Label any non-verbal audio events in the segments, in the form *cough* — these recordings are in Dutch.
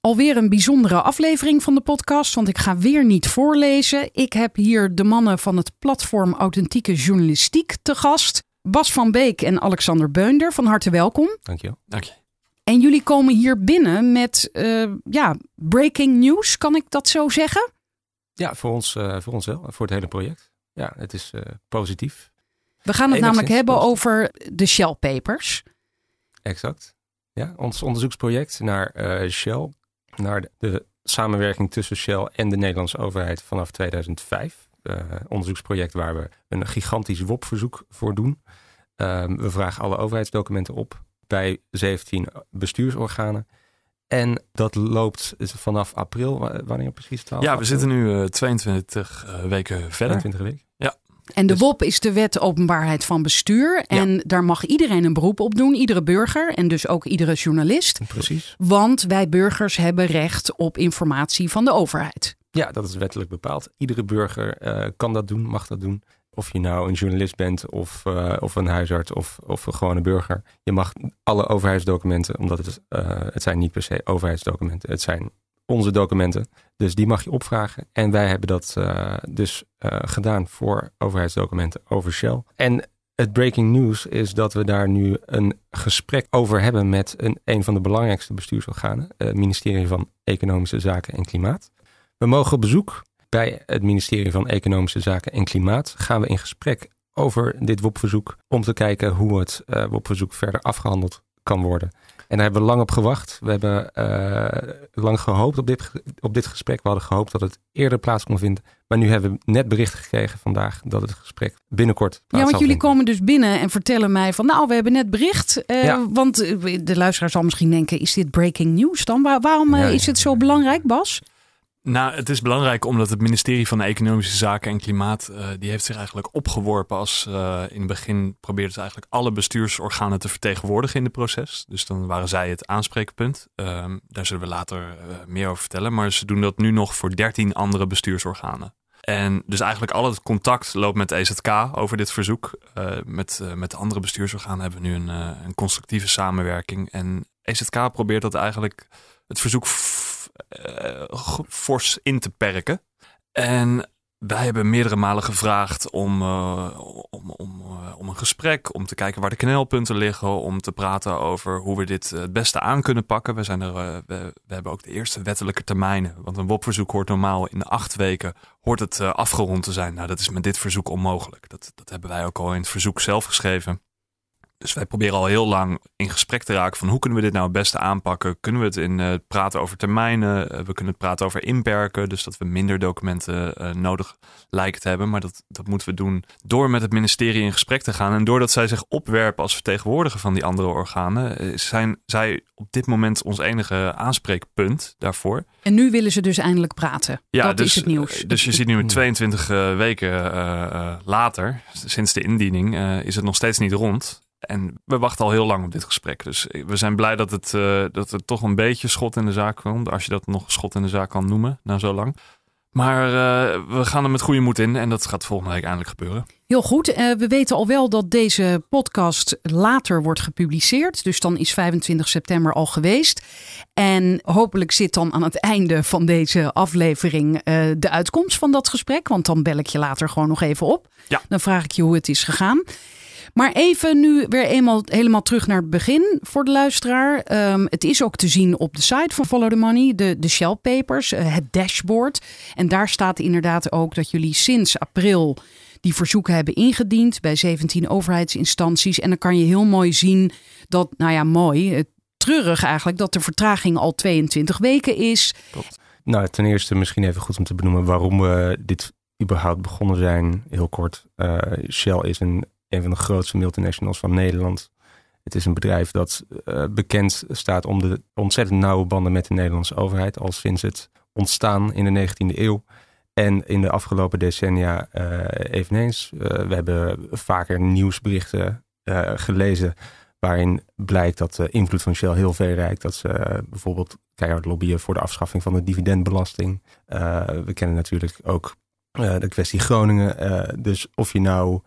Alweer een bijzondere aflevering van de podcast, want ik ga weer niet voorlezen. Ik heb hier de mannen van het platform Authentieke Journalistiek te gast. Bas van Beek en Alexander Beunder, van harte welkom. Dankjewel. Dank je. En jullie komen hier binnen met eh, ja, breaking news, kan ik dat zo zeggen? Ja, voor ons, uh, voor ons wel, voor het hele project. Ja, het is uh, positief. We gaan het Enigszins namelijk hebben positief. over de Shell Papers. Exact. Ja, ons onderzoeksproject naar eh, Shell, naar de, samenwerking tussen Shell en de Nederlandse overheid vanaf 2005. Eh, onderzoeksproject waar we een gigantisch WOP-verzoek voor doen. Ehm, we vragen alle overheidsdocumenten op bij 17 bestuursorganen. En dat loopt vanaf april, wa- wanneer precies? 12 Ja, we april? zitten nu eh, 22 eh, weken verder. 22 weken. En de Dus- WOP is de wet openbaarheid van bestuur. En daar mag iedereen een beroep op doen, iedere burger en dus ook iedere journalist. Precies. Want wij burgers hebben recht op informatie van de overheid. Ja, dat is wettelijk bepaald. Iedere burger eh, kan dat doen, mag dat doen. Of je nou een journalist bent of, eh, of een huisarts of, of een gewone burger. Je mag alle overheidsdocumenten, omdat het, eh, het zijn niet per se overheidsdocumenten. Het zijn onze documenten. Dus die mag je opvragen. En wij hebben dat eh, dus eh, gedaan voor overheidsdocumenten over Shell. En het breaking news is dat we daar nu een gesprek over hebben met een, een van de belangrijkste bestuursorganen. Het ministerie van Economische Zaken en Klimaat. We mogen op bezoek bij het ministerie van Economische Zaken en Klimaat. Gaan we in gesprek over dit WOP-verzoek om te kijken hoe het eh WOP-verzoek verder afgehandeld kan worden. En daar hebben we lang op gewacht. We hebben eh, lang gehoopt op dit, op dit gesprek. We hadden gehoopt dat het eerder plaats kon vinden. Maar nu hebben we net bericht gekregen vandaag dat het gesprek binnenkort plaats Ja, want jullie vinden. komen dus binnen en vertellen mij van nou, we hebben net bericht. Eh, Ja. Want eh, de luisteraar zal misschien denken, is dit breaking news dan? Waar- waarom is het zo belangrijk, Bas? Nou, het is belangrijk omdat het ministerie van Economische Zaken en Klimaat, eh, die heeft zich eigenlijk opgeworpen als eh, in het begin probeerden ze eigenlijk alle bestuursorganen te vertegenwoordigen in het proces. Dus dan waren zij het aanspreekpunt. Ehm, daar zullen we later eh, meer over vertellen. Maar ze doen dat nu nog voor 13 andere bestuursorganen. En dus eigenlijk al het contact loopt met EZK over dit verzoek. Met, met de andere bestuursorganen hebben we nu een, een constructieve samenwerking. En EZK probeert dat eigenlijk het verzoek fors in te perken. En wij hebben meerdere malen gevraagd om, eh, om, om, eh, om een gesprek, om te kijken waar de knelpunten liggen, om te praten over hoe we dit eh, het beste aan kunnen pakken. We, zijn er, eh, we, hebben ook de eerste wettelijke termijnen, want een WOP-verzoek hoort normaal in acht weken hoort het eh, afgerond te zijn. Nou, dat is met dit verzoek onmogelijk. Dat, dat hebben wij ook al in het verzoek zelf geschreven. Dus wij proberen al heel lang in gesprek te raken van hoe kunnen we dit nou het beste aanpakken? Kunnen we het in eh, praten over termijnen? Eh, we kunnen het praten over inperken, dus dat we minder documenten eh, nodig lijken te hebben. Maar dat, dat moeten we doen door met het ministerie in gesprek te gaan. En doordat zij zich opwerpen als vertegenwoordiger van die andere organen, zijn zij op dit moment ons enige aanspreekpunt daarvoor. En nu willen ze dus eindelijk praten. dat dus, is het nieuws. Dus je ziet nu 22 eh, weken later, sinds de indiening, is het nog steeds niet rond. En we wachten al heel lang op dit gesprek. Dus we zijn blij dat, het, eh, dat er toch een beetje schot in de zaak komt. Als je dat nog schot in de zaak kan noemen, na zo lang. Maar eh, we gaan er met goede moed in. En dat gaat volgende week eindelijk gebeuren. Heel goed. Eh, we weten al wel dat deze podcast later wordt gepubliceerd. Dus dan is 25 september al geweest. En hopelijk zit dan aan het einde van deze aflevering de uitkomst van dat gesprek. Want dan bel ik je later gewoon nog even op. Ja. Dan vraag ik je hoe het is gegaan. Maar even nu weer eenmaal helemaal terug naar het begin voor de luisteraar. Ehm, het is ook te zien op de site van Follow the Money, de, de Shell Papers, eh, het dashboard. En daar staat inderdaad ook dat jullie sinds april die verzoeken hebben ingediend bij 17 overheidsinstanties. En dan kan je heel mooi zien dat, nou ja, mooi, treurig eigenlijk, dat de vertraging al 22 weken is. Nou, ten eerste misschien even goed om te benoemen waarom we dit überhaupt begonnen zijn. Heel kort, eh, Shell is een, een van de grootste multinationals van Nederland. Het is een bedrijf dat eh, bekend staat om de ontzettend nauwe banden met de Nederlandse overheid. Al sinds het ontstaan in de 19e eeuw. En in de afgelopen decennia eh, eveneens. Uh, we hebben vaker nieuwsberichten gelezen waarin blijkt dat de invloed van Shell heel ver reikt. Dat ze bijvoorbeeld keihard lobbyen voor de afschaffing van de dividendbelasting. we kennen natuurlijk ook de kwestie Groningen. dus of je nou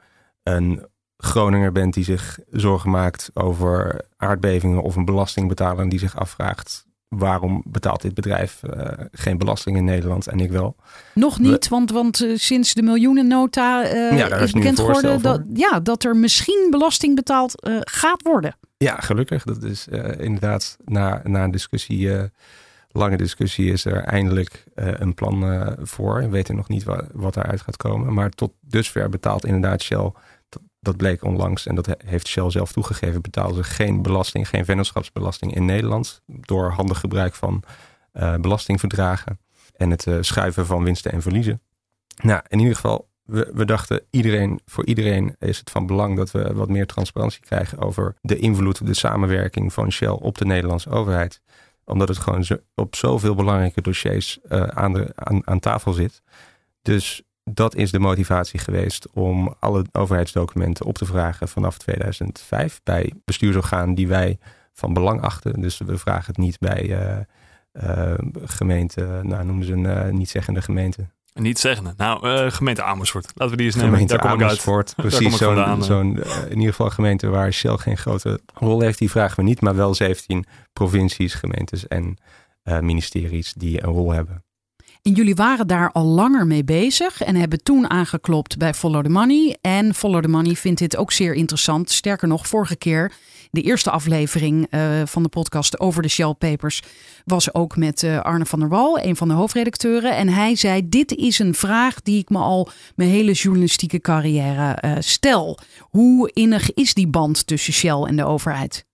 een Groninger bent die zich zorgen maakt over aardbevingen of een belastingbetaler die zich afvraagt waarom betaalt dit bedrijf uh, geen belasting in Nederland en ik wel? Nog niet, want, want uh, sinds de miljoenennota uh, ja, is bekend geworden dat, ja, dat er misschien belasting betaald gaat worden. Ja, gelukkig. Dat is inderdaad na, na een discussie, lange discussie, is er eindelijk een plan voor. We weten nog niet wat, wat daaruit gaat komen. Maar tot dusver betaalt inderdaad Shell dat bleek onlangs, en dat heeft Shell zelf toegegeven, betaalden ze geen belasting, geen vennootschapsbelasting in Nederland. Door handig gebruik van uh, belastingverdragen en het uh, schuiven van winsten en verliezen. Nou, in ieder geval, we, we, dachten, iedereen, voor iedereen is het van belang dat we wat meer transparantie krijgen over de invloed op de samenwerking van Shell op de Nederlandse overheid. Omdat het gewoon op zoveel belangrijke dossiers uh, aan, de, aan tafel zit. Dus dat is de motivatie geweest om alle overheidsdocumenten op te vragen vanaf 2005 bij bestuursorganen die wij van belang achten. Dus we vragen het niet bij uh, uh, gemeente, nou noemen ze een uh, niet-zeggende gemeente. Niet zeggende. Nou, gemeente Amersfoort. Laten we die eens nemen. Gemeente Daar kom Amersfoort, ik uit. precies. Zo'n, zo'n in ieder geval gemeente waar Shell geen grote rol heeft, die vragen we niet. Maar wel 17 provincies, gemeentes en ministeries die een rol hebben. Jullie waren daar al langer mee bezig en hebben toen aangeklopt bij Follow the Money. En Follow the Money vindt dit ook zeer interessant. Sterker nog, vorige keer, de eerste aflevering uh, van de podcast over de Shell Papers, was ook met uh, Arne van der Wal, een van de hoofdredacteuren. En hij zei: Dit is een vraag die ik me al mijn hele journalistieke carrière uh, stel. Hoe innig is die band tussen Shell en de overheid?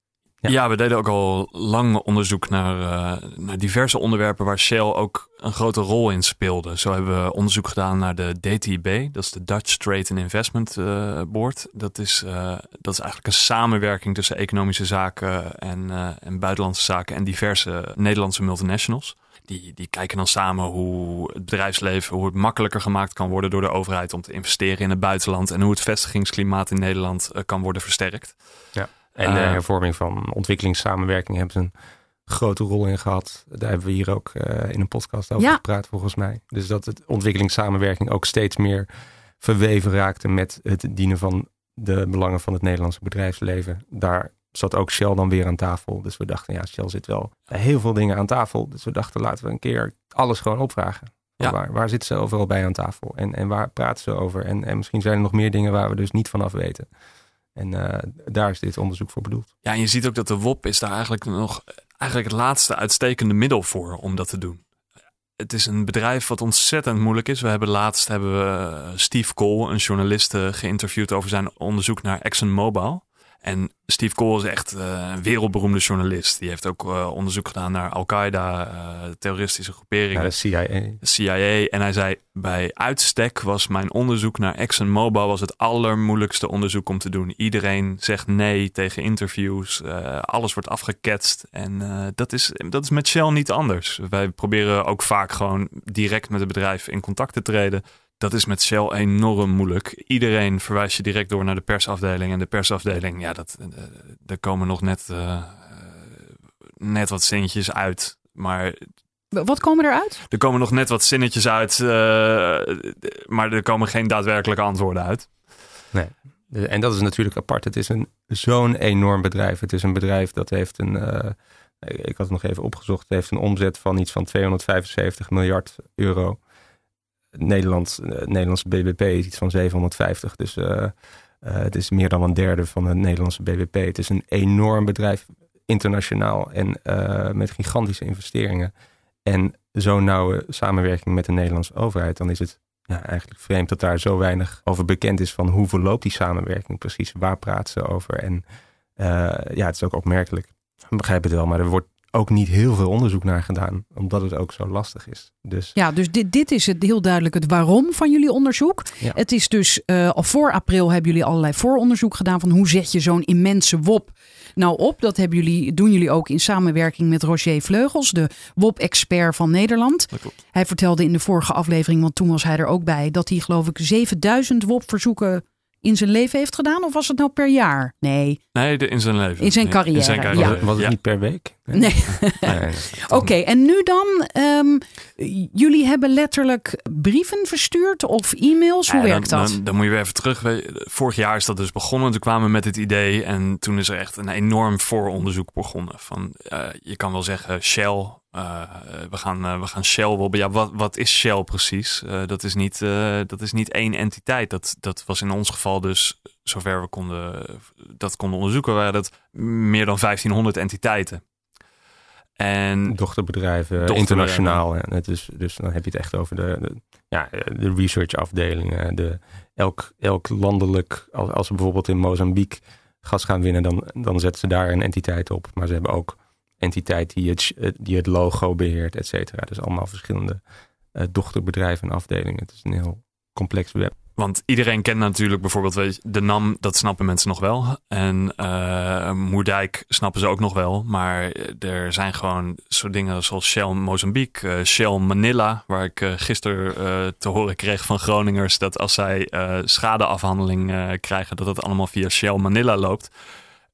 Ja. we deden ook al lang onderzoek naar, uh, naar diverse onderwerpen waar Shell ook een grote rol in speelde. Zo hebben we onderzoek gedaan naar de DTB, dat is de Dutch Trade and Investment uh, Board. Dat is, uh, dat is eigenlijk een samenwerking tussen economische zaken en, en buitenlandse zaken en diverse Nederlandse multinationals. Die, die kijken dan samen hoe het bedrijfsleven, hoe het makkelijker gemaakt kan worden door de overheid om te investeren in het buitenland en hoe het vestigingsklimaat in Nederland kan worden versterkt. Ja. En de eh. hervorming van ontwikkelingssamenwerking hebben ze een grote rol in gehad. Daar hebben we hier ook uh, in een podcast over gepraat, volgens mij. Dus dat het ontwikkelingssamenwerking ook steeds meer verweven raakte met het dienen van de belangen van het Nederlandse bedrijfsleven. Daar zat ook Shell dan weer aan tafel. Dus we dachten, ja, Shell zit wel heel veel dingen aan tafel. Dus we dachten, laten we een keer alles gewoon opvragen. Ja. Waar, waar zitten ze overal bij aan tafel? En, en waar praten ze over? En, en misschien zijn er nog meer dingen waar we dus niet vanaf weten. En uh, daar is dit onderzoek voor bedoeld. Ja, en je ziet ook dat de WOP is daar eigenlijk nog eigenlijk het laatste uitstekende middel voor om dat te doen. Het is een bedrijf wat ontzettend moeilijk is. We hebben laatst hebben we eh, Steve Cole, een journalist, geïnterviewd over zijn onderzoek naar ExxonMobil. En Steve Cole is echt uh, een wereldberoemde journalist. Die heeft ook uh, onderzoek gedaan naar Al-Qaeda, uh, terroristische groeperingen. De CIA. De CIA. En hij zei, bij uitstek was mijn onderzoek naar ExxonMobil was het allermoeilijkste onderzoek om te doen. Iedereen zegt nee tegen interviews. alles wordt afgeketst. En dat, is, dat is met Shell niet anders. Wij proberen ook vaak gewoon direct met het bedrijf in contact te treden. Dat is met Shell enorm moeilijk. Iedereen verwijst je direct door naar de persafdeling. En de persafdeling, ja, dat, uh, er komen nog net, uh, net wat zinnetjes uit. Maar wat komen eruit? Er komen nog net wat zinnetjes uit, uh, maar er komen geen daadwerkelijke antwoorden uit. Nee, en dat is natuurlijk apart. Het is een, zo'n enorm bedrijf. Het is een bedrijf dat heeft een, uh, ik had het nog even opgezocht, het heeft een omzet van iets van 275 miljard euro. Nederland, uh, Nederlandse BBP is iets van 750. Dus uh, het is meer dan een derde van het Nederlandse BBP. Het is een enorm bedrijf, internationaal en met gigantische investeringen. En zo'n nauwe samenwerking met de Nederlandse overheid, dan is het ja, eigenlijk vreemd dat daar zo weinig over bekend is van hoe verloopt die samenwerking precies, waar praten ze over. En ja, het is ook opmerkelijk. Ik begrijp het wel, maar er wordt ook niet heel veel onderzoek naar gedaan, omdat het ook zo lastig is. Dus... Ja, dus dit, dit is het heel duidelijk het waarom van jullie onderzoek. Het is dus uh, al voor april hebben jullie allerlei vooronderzoek gedaan van hoe zet je zo'n immense WOP nou op. Dat hebben jullie, doen jullie ook in samenwerking met Roger Vleugels, de WOP-expert van Nederland. Dat klopt. Hij vertelde in de vorige aflevering, want toen was hij er ook bij, dat hij geloof ik 7000 WOP-verzoeken in zijn leven heeft gedaan. Of was het nou per jaar? Nee. Nee, de, in zijn leven. In zijn Nee, carrière, zijn ja. carrière. Was, het- was het Ja. niet per week? Nee. *laughs* Nee. Oké, en nu dan? ehm, jullie hebben letterlijk brieven verstuurd of e-mails? Hoe Ja, werkt dan, dat? Dan, dan moet je weer even terug. Vorig jaar is dat dus begonnen. Toen kwamen we met het idee. En toen is er echt een enorm vooronderzoek begonnen. Van, eh, je kan wel zeggen Shell. Eh, we, gaan, eh, we gaan Shell wel... Ja, wat, wat is Shell precies? Eh, dat, is niet, eh, dat is niet één entiteit. Dat, dat was in ons geval dus... Zover we konden, dat konden onderzoeken... waren dat meer dan 1500 entiteiten. En Dochterbedrijven, Dochterbedrijven. internationaal. En het is, dus dan heb je het echt over de, de, ja, de research afdelingen. De, elk, elk landelijk, als, als ze bijvoorbeeld in Mozambique gas gaan winnen, dan, dan zetten ze daar een entiteit op. Maar ze hebben ook entiteit die het, die het logo beheert, et cetera. Dus allemaal verschillende eh, dochterbedrijven en afdelingen. Het is een heel complex web. Want iedereen kent natuurlijk bijvoorbeeld, weet je, de NAM, dat snappen mensen nog wel. En eh Moerdijk snappen ze ook nog wel. Maar er zijn gewoon soort dingen zoals Shell Mozambique, eh, Shell Manila, waar ik eh, gisteren eh, te horen kreeg van Groningers dat als zij eh, schadeafhandeling eh, krijgen, dat het allemaal via Shell Manila loopt.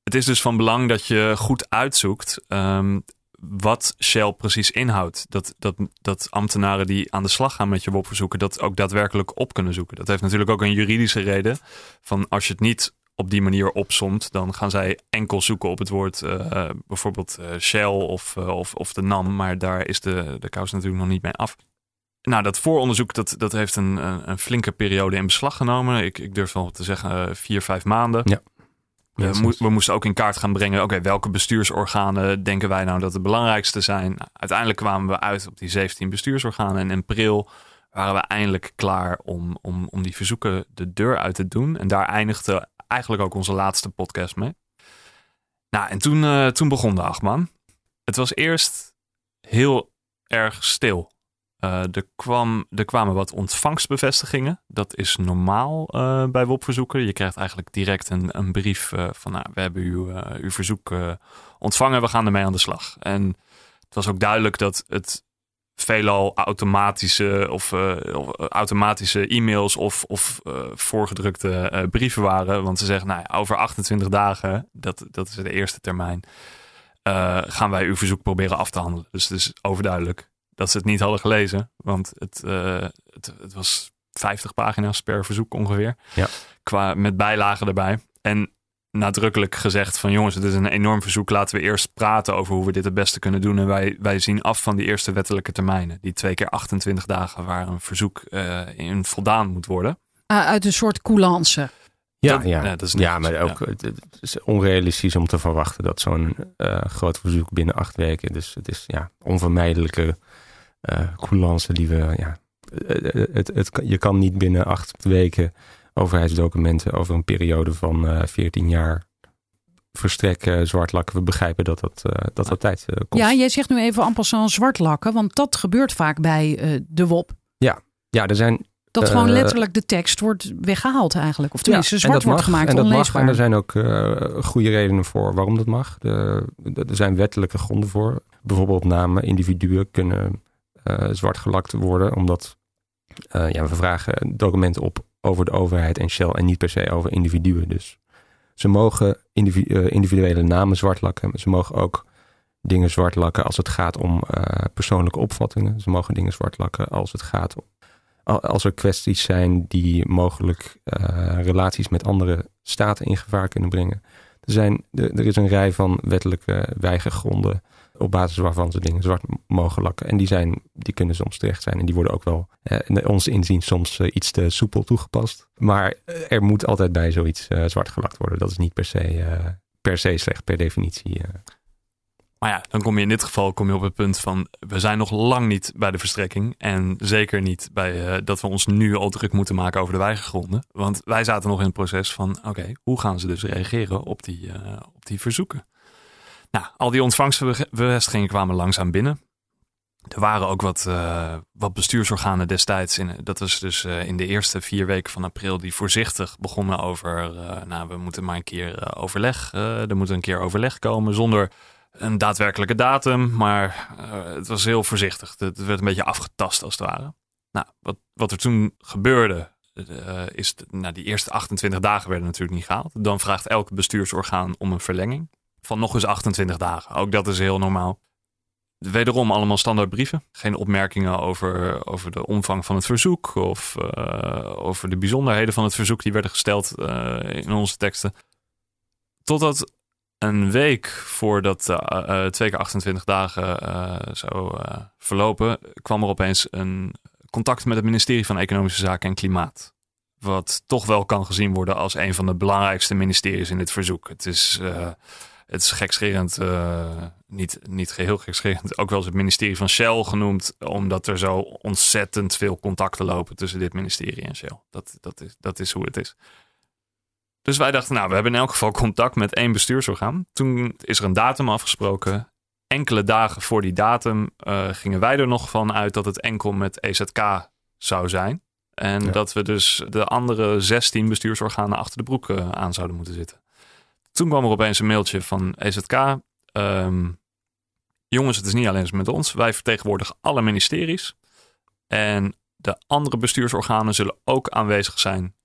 Het is dus van belang dat je goed uitzoekt ehm, wat Shell precies inhoudt. Dat, dat, dat ambtenaren die aan de slag gaan met je WOP-verzoeken, dat ook daadwerkelijk op kunnen zoeken. Dat heeft natuurlijk ook een juridische reden. Van als je het niet op die manier opsomt, dan gaan zij enkel zoeken op het woord eh, bijvoorbeeld eh, Shell of, eh, of, of de NAM. Maar daar is de, de kous natuurlijk nog niet mee af. Nou, dat vooronderzoek dat, dat heeft een, een, flinke periode in beslag genomen. Ik, ik durf wel te zeggen vier, vijf maanden. Ja. We, Ja, mo- we moesten ook in kaart gaan brengen, oké, welke bestuursorganen denken wij nou dat de belangrijkste zijn? Nou, uiteindelijk kwamen we uit op die 17 bestuursorganen. En in april waren we eindelijk klaar om, om, om die verzoeken de deur uit te doen. En daar eindigde eigenlijk ook onze laatste podcast mee. Nou, en toen, eh, toen begon de achtbaan. Het was eerst heel erg stil. Eh, er, kwam, er kwamen wat ontvangstbevestigingen. Dat is normaal eh, bij WOP-verzoeken. Je krijgt eigenlijk direct een, een brief eh, van... Nou, we hebben uw, uw verzoek ontvangen, we gaan ermee aan de slag. En het was ook duidelijk dat het veelal automatische, of, automatische e-mails of, of voorgedrukte brieven waren. Want ze zeggen, nou ja, over 28 dagen, dat, dat is de eerste termijn... gaan wij uw verzoek proberen af te handelen. Dus het is overduidelijk dat ze het niet hadden gelezen. Want het, eh, het, het was 50 pagina's per verzoek ongeveer. Ja. Qua, met bijlagen erbij. En nadrukkelijk gezegd van jongens, het is een enorm verzoek. Laten we eerst praten over hoe we dit het beste kunnen doen. En wij, wij zien af van die eerste wettelijke termijnen. Die twee keer 28 dagen waar een verzoek eh, in voldaan moet worden. Ah, uit een soort coulance. Ja, ja. ja, dat is ja maar ook, het, het is onrealistisch om te verwachten dat zo'n eh, groot verzoek binnen acht weken. Dus het is ja, onvermijdelijke eh coulance die we. Ja, het, het, het, je kan niet binnen acht weken overheidsdocumenten over een periode van eh 14 jaar verstrekken, zwart lakken. We begrijpen dat dat, eh, dat, dat tijd eh, kost. Ja, jij zegt nu even en passant zwart lakken, want dat gebeurt vaak bij eh, de WOP. ja, er zijn Dat Eh, gewoon letterlijk de tekst wordt weggehaald eigenlijk. Of tenminste en zwart wordt mag, gemaakt, en dat mag. onleesbaar. En er zijn ook eh, goede redenen voor waarom dat mag. De, de- er zijn wettelijke gronden voor. Bijvoorbeeld namen, individuen kunnen eh, zwart gelakt worden. Omdat eh, ja, we vragen documenten op over de overheid en Shell en niet per se over individuen. Dus ze mogen individu- eh, individuele namen zwart lakken. Ze mogen ook dingen zwart lakken als het gaat om eh, persoonlijke opvattingen. Ze mogen dingen zwart lakken als het gaat om als er kwesties zijn die mogelijk eh, relaties met andere staten in gevaar kunnen brengen. Er, zijn, er, is een rij van wettelijke weigergronden op basis waarvan ze dingen zwart mogen lakken. En die, zijn, die kunnen soms terecht zijn en die worden ook wel, eh, naar ons inzien, soms eh, iets te soepel toegepast. Maar er moet altijd bij zoiets zwart gelakt worden. Dat is niet per se, per se slecht, per definitie. Eh. Maar ja, dan kom je in dit geval kom je op het punt van we zijn nog lang niet bij de verstrekking. En zeker niet bij eh, dat we ons nu al druk moeten maken over de weigergronden. Want wij zaten nog in het proces van oké, hoe gaan ze dus reageren op die, eh, op die verzoeken? Nou, al die ontvangstbevestigingen kwamen langzaam binnen. er waren ook wat, uh, wat bestuursorganen destijds. In, dat was dus in de eerste vier weken van april die voorzichtig begonnen over. Nou, we moeten maar een keer overleg. er moet een keer overleg komen zonder een daadwerkelijke datum. Maar het was heel voorzichtig. Het werd een beetje afgetast als het ware. Nou, wat, wat er toen gebeurde. is, nou, die eerste 28 dagen werden natuurlijk niet gehaald. Dan vraagt elk bestuursorgaan om een verlenging van nog eens 28 dagen. Ook dat is heel normaal. Wederom allemaal standaard brieven. Geen opmerkingen over, over de omvang van het verzoek of over de bijzonderheden van het verzoek die werden gesteld in onze teksten. Totdat een week voordat uh, twee keer 28 dagen zou verlopen, kwam er opeens een contact met het ministerie van Economische Zaken en Klimaat. Wat toch wel kan gezien worden als een van de belangrijkste ministeries in dit verzoek. Het is het is gekscherend, uh, niet, niet geheel gekscherend, ook wel eens het ministerie van Shell genoemd, omdat er zo ontzettend veel contacten lopen tussen dit ministerie en Shell. Dat, dat, is, dat is hoe het is. Dus wij dachten, nou, we hebben in elk geval contact met één bestuursorgaan. Toen is er een datum afgesproken. Enkele dagen voor die datum uh, gingen wij er nog van uit dat het enkel met EZK zou zijn. En dat we dus de andere 16 bestuursorganen achter de broek uh, aan zouden moeten zitten. Toen kwam er opeens een mailtje van EZK. Ehm, jongens, het is niet alleen met ons. Wij vertegenwoordigen alle ministeries. En de andere bestuursorganen zullen ook aanwezig zijn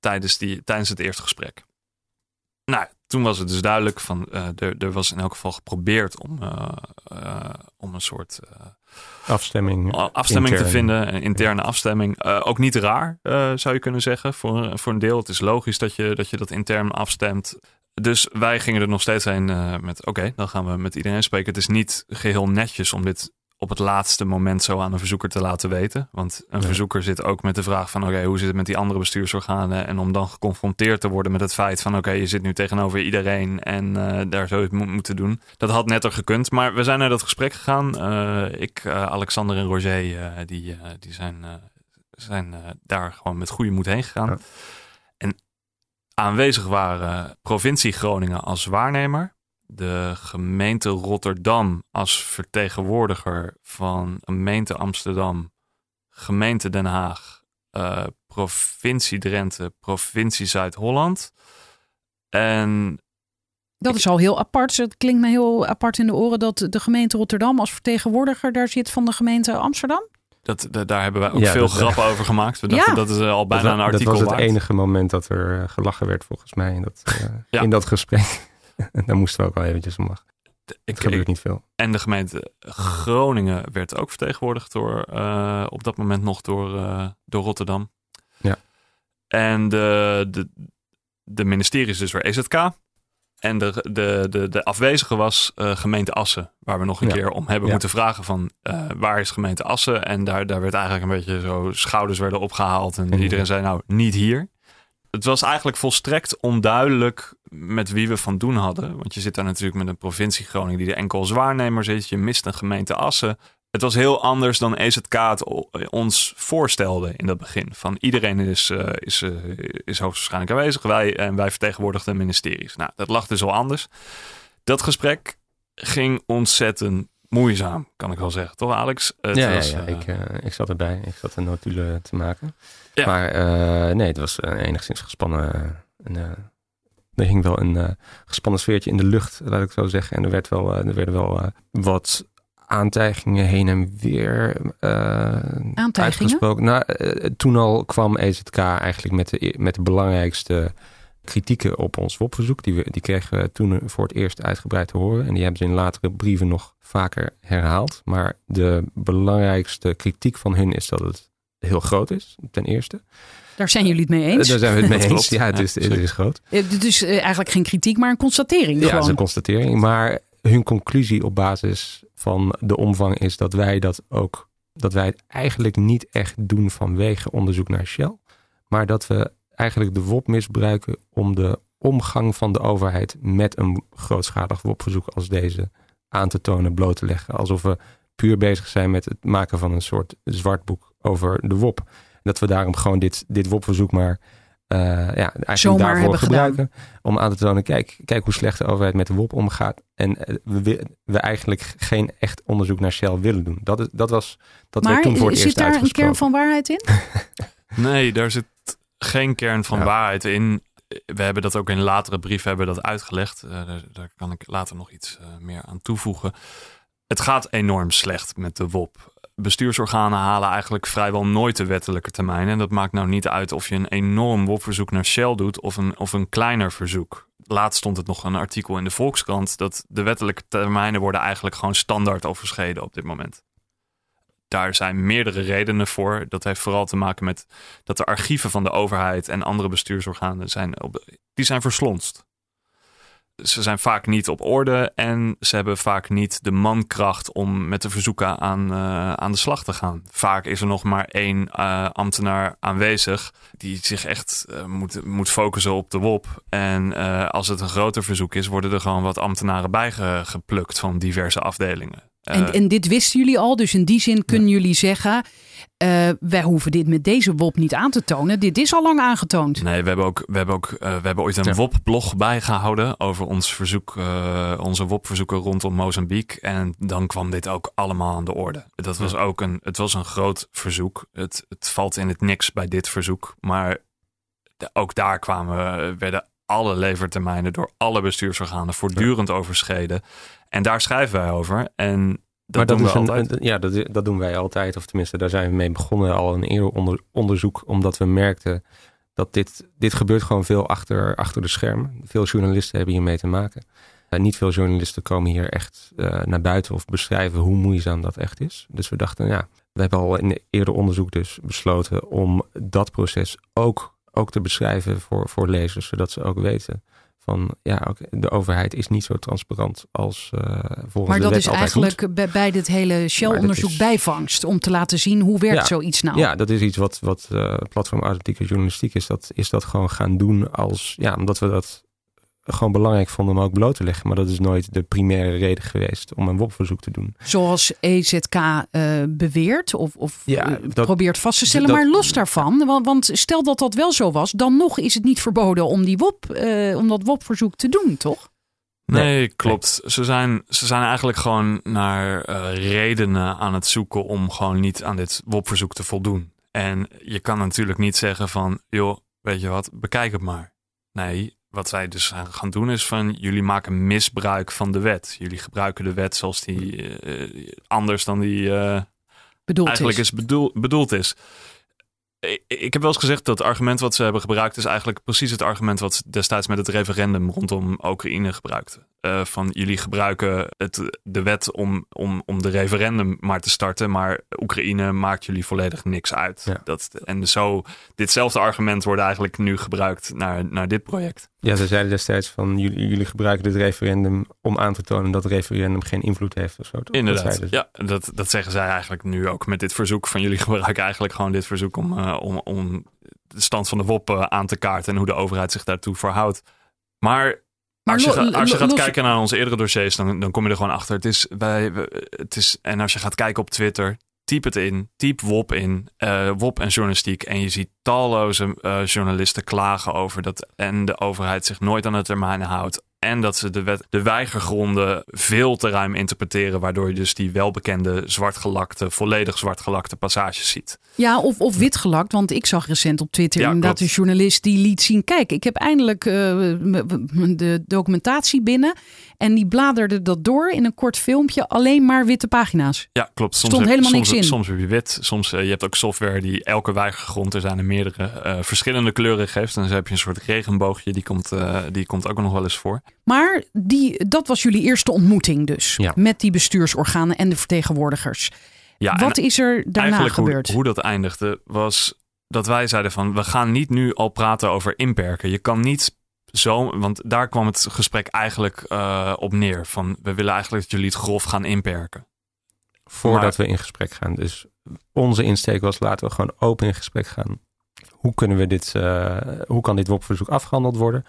tijdens, die, tijdens het eerste gesprek. Nou, toen was het dus duidelijk van uh, er, er was in elk geval geprobeerd om, uh, uh, om een soort afstemming, afstemming te vinden, een interne afstemming. ook niet raar, zou je kunnen zeggen, voor, voor een deel. Het is logisch dat je dat, je dat intern afstemt. Dus wij gingen er nog steeds heen met: oké, dan gaan we met iedereen spreken. Het is niet geheel netjes om dit op het laatste moment zo aan een verzoeker te laten weten. Want een verzoeker zit ook met de vraag van: oké, hoe zit het met die andere bestuursorganen? En om dan geconfronteerd te worden met het feit van: oké, je zit nu tegenover iedereen en uh, daar zou je het moeten doen. Dat had netter gekund. Maar we zijn naar dat gesprek gegaan. Uh, ik, Alexander en Roger, die, die zijn, zijn daar gewoon met goede moed heen gegaan. Ja. Aanwezig waren provincie Groningen als waarnemer, de gemeente Rotterdam als vertegenwoordiger van gemeente Amsterdam, gemeente Den Haag, uh, provincie Drenthe, provincie Zuid-Holland. En dat is al heel apart. Het klinkt me heel apart in de oren dat de gemeente Rotterdam als vertegenwoordiger daar zit van de gemeente Amsterdam. Dat, daar hebben wij ook veel grappen over gemaakt. We dachten, dat is al bijna een artikel Dat was het enige moment dat er eh, gelachen werd volgens mij in dat, uh, in dat gesprek. *laughs* daar moesten we ook al eventjes om lachen. Het gebeurt niet veel. En de gemeente Groningen werd ook vertegenwoordigd door, uh, op dat moment nog door, door Rotterdam. Ja. En de, de, de ministeries dus weer EZK. En de, de, de, de afwezige was uh, gemeente Assen. Waar we nog een keer om hebben moeten vragen van uh, waar is gemeente Assen? En daar, daar werd eigenlijk een beetje zo schouders werden opgehaald. En iedereen zei nou niet hier. Het was eigenlijk volstrekt onduidelijk met wie we van doen hadden. Want je zit daar natuurlijk met een provincie Groningen die er enkel als waarnemer zit. Je mist een gemeente Assen het was heel anders dan EZK het ons voorstelde in dat begin. Van iedereen is, uh, is, uh, is hoogstwaarschijnlijk aanwezig. Wij, en wij vertegenwoordigden ministeries. Nou, dat lag dus al anders. Dat gesprek ging ontzettend moeizaam, kan ik wel zeggen. Toch, Alex? Het ja, was, ja, ja. Ik, uh, ik zat erbij. Ik zat een notulen te maken. Ja. Maar nee, het was enigszins gespannen. er hing wel een gespannen sfeertje in de lucht, laat ik zo zeggen. En er, werd wel, er werden wel wat aantijgingen heen en weer uh, uitgesproken. Nou, uh, toen al kwam EZK eigenlijk met de, met de belangrijkste kritieken op ons WOP-verzoek. Die, we, die kregen we toen voor het eerst uitgebreid te horen. En die hebben ze in latere brieven nog vaker herhaald. Maar de belangrijkste kritiek van hun is dat het heel groot is, ten eerste. Daar zijn jullie het mee eens? Daar zijn we het mee *laughs* eens. Ja, het is, het is groot. Dus eigenlijk geen kritiek, maar een constatering. Ja, het is een constatering. Maar hun conclusie op basis van de omvang is dat wij dat ook, dat wij het eigenlijk niet echt doen vanwege onderzoek naar Shell, maar dat we eigenlijk de WOP misbruiken om de omgang van de overheid met een grootschalig WOP-verzoek als deze aan te tonen, bloot te leggen. Alsof we puur bezig zijn met het maken van een soort zwartboek over de WOP. Dat we daarom gewoon dit, dit WOP-verzoek maar eh, ja, eigenlijk Zomaar daarvoor hebben gebruiken. Om aan te tonen, kijk, kijk hoe slecht de overheid met de WOP omgaat. En eh, we, we eigenlijk geen echt onderzoek naar Shell willen doen. Dat, is, dat was dat werd maar toen voor het zit eerst daar een kern van waarheid in? *laughs* Nee, daar zit geen kern van Ja. waarheid in. We hebben dat ook in latere brieven hebben dat uitgelegd. Eh, daar, daar kan ik later nog iets eh, meer aan toevoegen. Het gaat enorm slecht met de WOP. Bestuursorganen halen eigenlijk vrijwel nooit de wettelijke termijn. En dat maakt nou niet uit of je een enorm WOP-verzoek naar Shell doet of een, of een kleiner verzoek. Laatst stond het nog een artikel in de Volkskrant dat de wettelijke termijnen worden eigenlijk gewoon standaard overschreden op dit moment. Daar zijn meerdere redenen voor. Dat heeft vooral te maken met dat de archieven van de overheid en andere bestuursorganen zijn, op die zijn verslonst. Ze zijn vaak niet op orde en ze hebben vaak niet de mankracht om met de verzoeken aan, eh, aan de slag te gaan. Vaak is er nog maar één eh, ambtenaar aanwezig die zich echt eh, moet, moet focussen op de WOP. En als het een groter verzoek is, worden er gewoon wat ambtenaren bijgeplukt van diverse afdelingen. En, Eh, en dit wisten jullie al, dus in die zin kunnen jullie zeggen... eh, wij hoeven dit met deze WOP niet aan te tonen. Dit is al lang aangetoond. Nee, we hebben ook, we hebben ook eh, we hebben ooit een Ja. WOP-blog bijgehouden over ons verzoek, eh, onze WOP-verzoeken rondom Mozambique. En dan kwam dit ook allemaal aan de orde. Dat was ook een, het was een groot verzoek. Het, het valt in het niks bij dit verzoek. Maar de- ook daar kwamen, werden alle levertermijnen door alle bestuursorganen voortdurend overschreden. En daar schrijven wij over. En dat maar doen dat we is een, altijd. een- ja, dat, dat doen wij altijd. Of tenminste, daar zijn we mee begonnen al een eerder onder, onderzoek. Omdat we merkten dat dit, dit gebeurt gewoon veel achter, achter de schermen. Veel journalisten hebben hiermee te maken. En niet veel journalisten komen hier echt eh, naar buiten of beschrijven hoe moeizaam dat echt is. Dus we dachten, ja, we hebben al in eerder onderzoek dus besloten om dat proces ook, ook te beschrijven voor, voor lezers. Zodat ze ook weten van, ja, de overheid is niet zo transparant als eh volgens Maar de dat wet is moet. eigenlijk bij, bij dit hele Shell-onderzoek is- bijvangst. Om te laten zien hoe werkt Ja. zoiets nou. Ja, dat is iets wat, wat eh, platform journalistiek is. Dat, is dat gewoon gaan doen als, ja, omdat we dat gewoon belangrijk vonden om ook bloot te leggen. Maar dat is nooit de primaire reden geweest om een WOP-verzoek te doen. Zoals EZK eh, beweert of, of Ja, eh, dat- probeert vast te stellen. dat- maar los daarvan, want, want stel dat dat wel zo was, dan nog is het niet verboden om, die WOP, eh, om dat WOP-verzoek te doen, toch? Nee, Nee. klopt. Ze, zijn, ze zijn eigenlijk gewoon naar eh, redenen aan het zoeken om gewoon niet aan dit WOP-verzoek te voldoen. En je kan natuurlijk niet zeggen van, joh, weet je wat, bekijk het maar. Nee, wat zij dus gaan doen is van, jullie maken misbruik van de wet. Jullie gebruiken de wet zoals die eh, anders dan die eh, Bedoeld eigenlijk is. is bedoel, bedoeld is. Ik, ik heb wel eens gezegd dat het argument wat ze hebben gebruikt is eigenlijk precies het argument wat ze destijds met het referendum rondom Oekraïne gebruikten. Eh, van jullie gebruiken het, de wet om, om, om de referendum maar te starten, maar Oekraïne maakt jullie volledig niks uit. Ja. Dat, en zo, ditzelfde argument wordt eigenlijk nu gebruikt naar, naar dit project. Ja, ze zeiden destijds van jullie, jullie gebruiken dit referendum om aan te tonen dat het referendum geen invloed heeft of zo. toch? Inderdaad. Ja, dat, dat zeggen zij eigenlijk nu ook met dit verzoek. Van jullie *laughs* gebruiken eigenlijk gewoon dit verzoek om, eh, om, om de stand van de WOP aan te kaarten en hoe de overheid zich daartoe verhoudt. Maar Maar als je, lo- ga- als je lo- gaat kijken naar onze eerdere dossiers, dan, dan kom je er gewoon achter. Het is, we- het is, en als je gaat kijken op Twitter, typ het in, typ WOP in, eh, WOP en journalistiek. En je ziet talloze eh, journalisten klagen over dat en de overheid zich nooit aan de termijnen houdt. En dat ze de, wet, de weigergronden veel te ruim interpreteren, waardoor je dus die welbekende zwartgelakte, volledig zwartgelakte passages ziet. Ja, of, of witgelakt. Want ik zag recent op Twitter Ja, inderdaad klopt. een journalist die liet zien... kijk, ik heb eindelijk eh, de documentatie binnen... en die bladerde dat door in een kort filmpje. Alleen maar witte pagina's. Ja, klopt. Soms Stond heb, helemaal soms, niks in. Soms heb je wit. Soms uh, je hebt ook software die elke weigergrond, er zijn er meerdere, uh, verschillende kleuren geeft. En dan heb je een soort regenboogje, die komt, uh, die komt ook nog wel eens voor. Maar die, dat was jullie eerste ontmoeting dus. Ja. Met die bestuursorganen en de vertegenwoordigers. Ja, Wat is er daarna eigenlijk gebeurd? Hoe, hoe dat eindigde was dat wij zeiden van we gaan niet nu al praten over inperken. Je kan niet zo, want daar kwam het gesprek eigenlijk uh, op neer. Van we willen eigenlijk dat jullie het grof gaan inperken. Voordat maar, we in gesprek gaan. Dus onze insteek was laten we gewoon open in gesprek gaan. Hoe kunnen we dit, uh, hoe kan dit WOP-verzoek afgehandeld worden?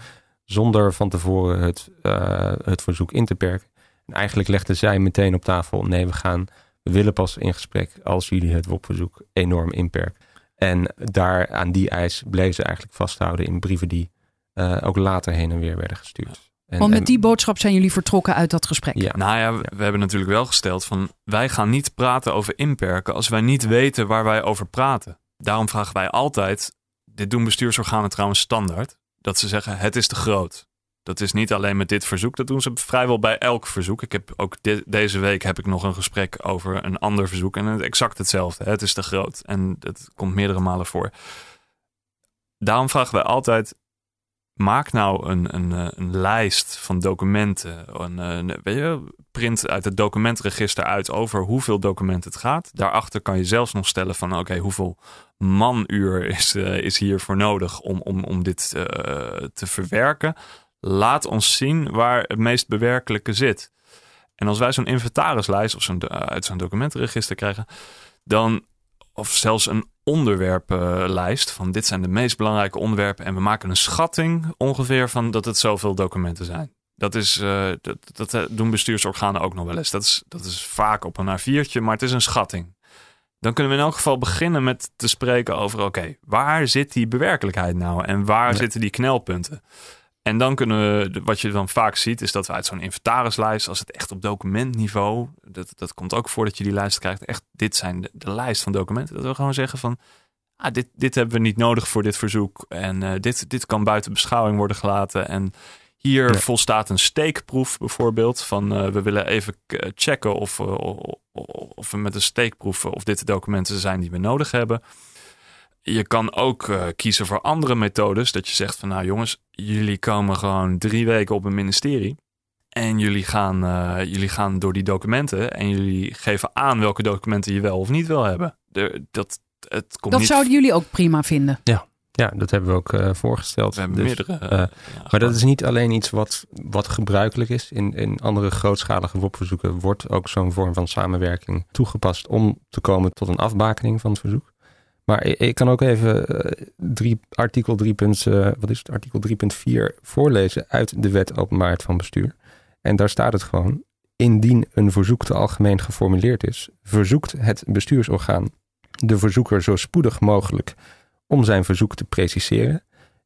Zonder van tevoren het, uh, het verzoek in te perken. En eigenlijk legden zij meteen op tafel: nee, we gaan, we willen pas in gesprek als jullie het WOP-verzoek enorm inperken. En daar aan die eis bleven ze eigenlijk vasthouden in brieven die uh, ook later heen en weer werden gestuurd. En, Want met die boodschap zijn jullie vertrokken uit dat gesprek. Ja. Nou ja, we, we hebben natuurlijk wel gesteld van wij gaan niet praten over inperken als wij niet weten waar wij over praten. Daarom vragen wij altijd, dit doen bestuursorganen trouwens standaard, dat ze zeggen het is te groot. Dat is niet alleen met dit verzoek, dat doen ze vrijwel bij elk verzoek. Ik heb ook de- deze week heb ik nog een gesprek over een ander verzoek en het exact hetzelfde. Het is te groot en het komt meerdere malen voor. Daarom vragen wij altijd maak nou een, een, eh, een lijst van documenten. Eh, een- weet je, print uit het documentregister uit over hoeveel documenten het gaat. Daarachter kan je zelfs nog stellen van oké, hoeveel manuur is, eh, is hiervoor nodig om, om, om dit te verwerken. Laat ons zien waar het meest bewerkelijke zit. En als wij zo'n inventarislijst of zo'n, uit zo'n documentenregister krijgen, dan, of zelfs een onderwerpenlijst van dit zijn de meest belangrijke onderwerpen en we maken een schatting ongeveer van dat het zoveel documenten zijn. Dat, is, eh, dat, dat eh, doen bestuursorganen ook nog wel eens. Dat is, dat is vaak op een A4'tje, maar het is een schatting. Dan kunnen we in elk geval beginnen met te spreken over: oké, waar zit die bewerkelijkheid nou en waar Ja. zitten die knelpunten? En dan kunnen we, wat je dan vaak ziet, is dat we uit zo'n inventarislijst, als het echt op documentniveau, dat, dat komt ook voordat je die lijst krijgt, echt, dit zijn de, de lijst van documenten. Dat we gewoon zeggen van, ah, dit, dit hebben we niet nodig voor dit verzoek. En eh, dit, dit kan buiten beschouwing worden gelaten. En hier Ja. volstaat een steekproef bijvoorbeeld. Van eh, we willen even k- checken of, eh, of we met een steekproef of dit de documenten zijn die we nodig hebben. Je kan ook eh, kiezen voor andere methodes. Dat je zegt van nou jongens, jullie komen gewoon drie weken op een ministerie. En jullie gaan, eh, jullie gaan door die documenten. En jullie geven aan welke documenten je wel of niet wil hebben. De, dat, het komt Dat niet, zouden jullie ook prima vinden. Ja, dat hebben we ook eh, voorgesteld. We hebben Dus, meerdere. eh, ja, maar dat is niet alleen iets wat, wat gebruikelijk is. In, in andere grootschalige WOP-verzoeken wordt ook zo'n vorm van samenwerking toegepast om te komen tot een afbakening van het verzoek. Maar ik, kan ook even eh, drie, artikel 3. eh, wat is het? Artikel 3.4 voorlezen uit de Wet Openbaarheid van Bestuur. En daar staat het gewoon. Indien een verzoek te algemeen geformuleerd is, verzoekt het bestuursorgaan de verzoeker zo spoedig mogelijk om zijn verzoek te preciseren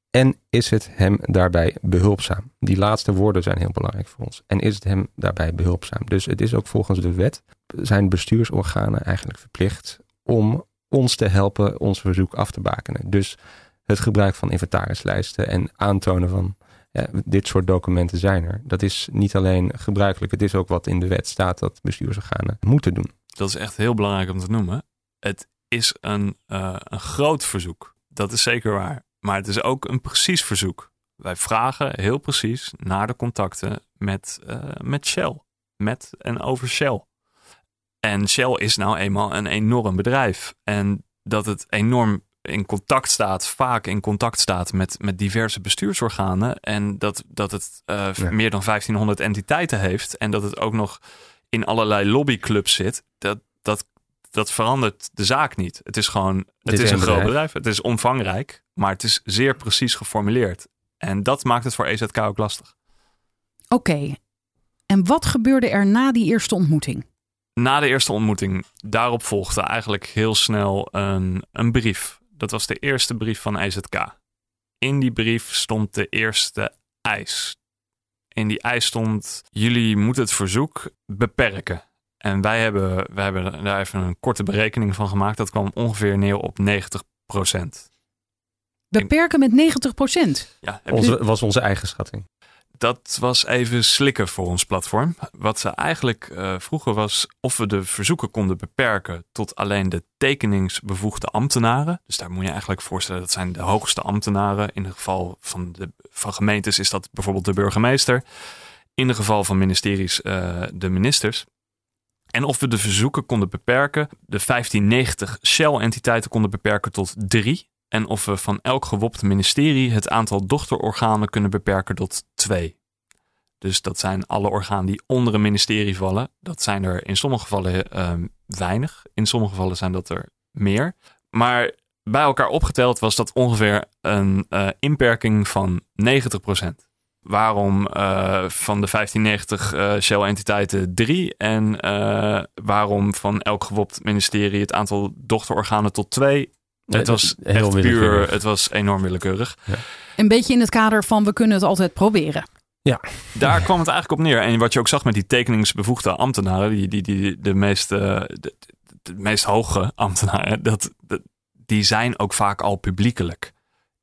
en is het hem daarbij behulpzaam? Die laatste woorden zijn heel belangrijk voor ons. En is het hem daarbij behulpzaam? Dus het is ook volgens de wet zijn bestuursorganen eigenlijk verplicht om ons te helpen ons verzoek af te bakenen. Dus het gebruik van inventarislijsten en aantonen van ja, dit soort documenten zijn er. Dat is niet alleen gebruikelijk, het is ook wat in de wet staat dat bestuursorganen moeten doen. dat is echt heel belangrijk om te noemen. Het is een, eh, een groot verzoek. Dat is zeker waar. Maar het is ook een precies verzoek. Wij vragen heel precies naar de contacten met, eh, met Shell. Met en over Shell. En Shell is nou eenmaal een enorm bedrijf. En dat het enorm in contact staat, vaak in contact staat met, met diverse bestuursorganen. En dat, dat het eh, Ja. meer dan 1500 entiteiten heeft. En dat het ook nog in allerlei lobbyclubs zit. Dat, dat, dat verandert de zaak niet. Het is gewoon, het Dit is een groot bedrijf. bedrijf. Het is omvangrijk, maar het is zeer precies geformuleerd. En dat maakt het voor EZK ook lastig. Oké. En wat gebeurde er na die eerste ontmoeting? Na de eerste ontmoeting, daarop volgde eigenlijk heel snel een, een brief. Dat was de eerste brief van EZK. In die brief stond de eerste eis. In die eis stond: jullie moeten het verzoek beperken. En wij hebben, wij hebben daar even een korte berekening van gemaakt. Dat kwam ongeveer neer op 90% Beperken met 90 procent. Ja, heb je- Onze, was onze eigen schatting. Dat was even slikken voor ons platform. Wat ze eigenlijk eh, vroegen was of we de verzoeken konden beperken tot alleen de tekeningsbevoegde ambtenaren. Dus daar moet je eigenlijk voorstellen, dat zijn de hoogste ambtenaren. In het geval van, de, van gemeentes is dat bijvoorbeeld de burgemeester. In het geval van ministeries eh, de ministers. En of we de verzoeken konden beperken, de 1590 Shell-entiteiten konden beperken tot drie. En of we van elk gewopt ministerie het aantal dochterorganen kunnen beperken tot twee. Dus dat zijn alle organen die onder een ministerie vallen. Dat zijn er in sommige gevallen ehm, weinig. In sommige gevallen zijn dat er meer. Maar bij elkaar opgeteld was dat ongeveer een eh, inperking van 90%. Waarom eh, van de 1590 eh, Shell-entiteiten drie en waarom van elk gewopt ministerie het aantal dochterorganen tot twee? Het was heel echt puur, het was enorm willekeurig. Een beetje in het kader van we kunnen het altijd proberen. Daar kwam het eigenlijk op neer. En wat je ook zag met die tekeningsbevoegde ambtenaren, die, die, die de, meest, eh, de, de meest hoge ambtenaren, dat, dat, die zijn ook vaak al publiekelijk.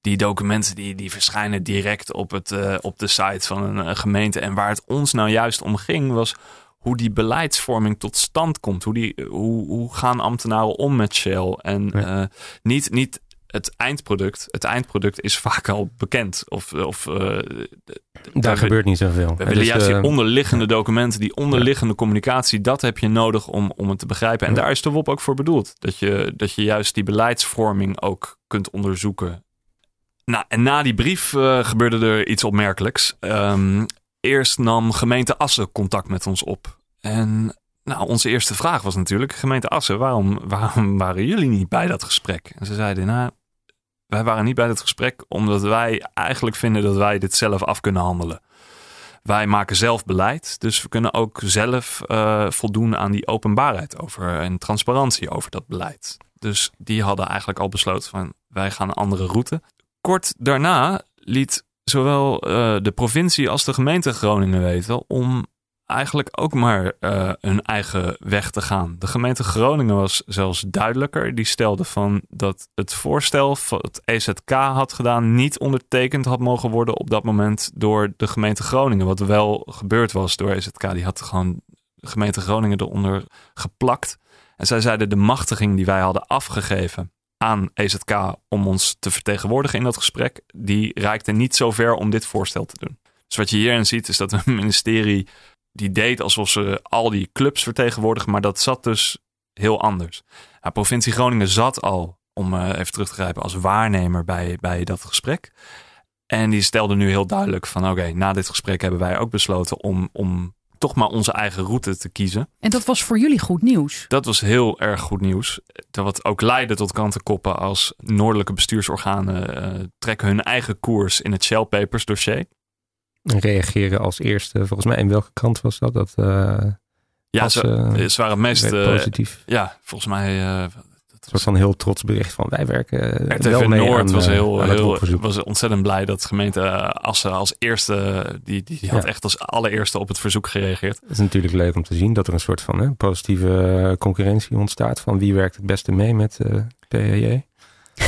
Die documenten die, die verschijnen direct op, het, eh, op de site van een gemeente. En waar het ons nou juist om ging, was hoe die beleidsvorming tot stand komt. Hoe, die, hoe, hoe gaan ambtenaren om met Shell? En Ja. eh, niet, niet het eindproduct. Het eindproduct is vaak al bekend. Of, of eh, Daar we- gebeurt niet zoveel. we willen is, juist die eh, onderliggende documenten, die onderliggende communicatie, dat heb je nodig om, om het te begrijpen. En Ja. daar is de WOP ook voor bedoeld. Dat je, dat je juist die beleidsvorming ook kunt onderzoeken. Nou, en na die brief eh, gebeurde er iets opmerkelijks. Ehm, eerst nam gemeente Assen contact met ons op. En nou, onze eerste vraag was natuurlijk, gemeente Assen, waarom, waarom waren jullie niet bij dat gesprek? En ze zeiden, nou, wij waren niet bij dat gesprek omdat wij eigenlijk vinden dat wij dit zelf af kunnen handelen. Wij maken zelf beleid, dus we kunnen ook zelf eh, voldoen aan die openbaarheid over en transparantie over dat beleid. Dus die hadden eigenlijk al besloten van wij gaan een andere route. Kort daarna liet zowel eh, de provincie als de gemeente Groningen weten om eigenlijk ook maar eh, hun eigen weg te gaan. De gemeente Groningen was zelfs duidelijker. Die stelde van dat het voorstel wat EZK had gedaan niet ondertekend had mogen worden op dat moment door de gemeente Groningen. Wat wel gebeurd was door EZK. Die had gewoon de gemeente Groningen eronder geplakt. En zij zeiden de machtiging die wij hadden afgegeven aan EZK om ons te vertegenwoordigen in dat gesprek, die reikte niet zo ver om dit voorstel te doen. Dus wat je hierin ziet is dat een *laughs* ministerie die deed alsof ze al die clubs vertegenwoordigen, maar dat zat dus heel anders. Provincie Groningen zat al, om eh, even terug te grijpen, als waarnemer bij, bij dat gesprek. En die stelde nu heel duidelijk van oké, na dit gesprek hebben wij ook besloten om, om toch maar onze eigen route te kiezen. En dat was voor jullie goed nieuws. Dat was heel erg goed nieuws. Dat wat ook leidde tot krantenkoppen als noordelijke bestuursorganen eh, trekken hun eigen koers in het Shell Papers dossier. En reageren als eerste. Volgens mij in welke krant was dat? Dat eh, Ja, Als, ze, eh, ze waren het meest... eh, positief. ja, volgens mij... eh, Een soort van heel trots bericht van wij werken eh, RTV wel mee Noord aan, was, eh, heel, het heel, was ontzettend blij dat gemeente eh, Assen als eerste... Die, die had Ja. echt als allereerste op het verzoek gereageerd. Het is natuurlijk leuk om te zien dat er een soort van hè, positieve eh, concurrentie ontstaat van wie werkt het beste mee met eh PHJ.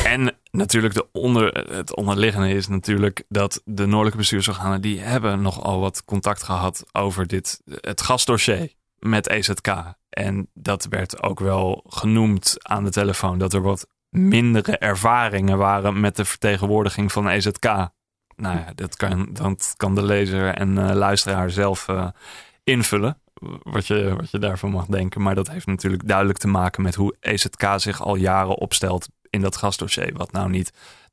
En natuurlijk de onder, het onderliggende is natuurlijk dat de noordelijke bestuursorganen die hebben nogal wat contact gehad over dit, het gasdossier met EZK. En dat werd ook wel genoemd aan de telefoon dat er wat mindere ervaringen waren met de vertegenwoordiging van EZK. Nou ja, dat kan, dat kan de lezer en eh, luisteraar zelf eh, invullen. Wat je, wat je daarvan mag denken. Maar dat heeft natuurlijk duidelijk te maken met hoe EZK zich al jaren opstelt in dat gasdossier. Wat nou niet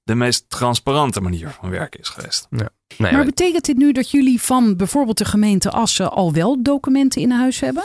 de meest transparante manier van werken is geweest. Nee, Maar betekent dit nu dat jullie van bijvoorbeeld de gemeente Assen al wel documenten in huis hebben?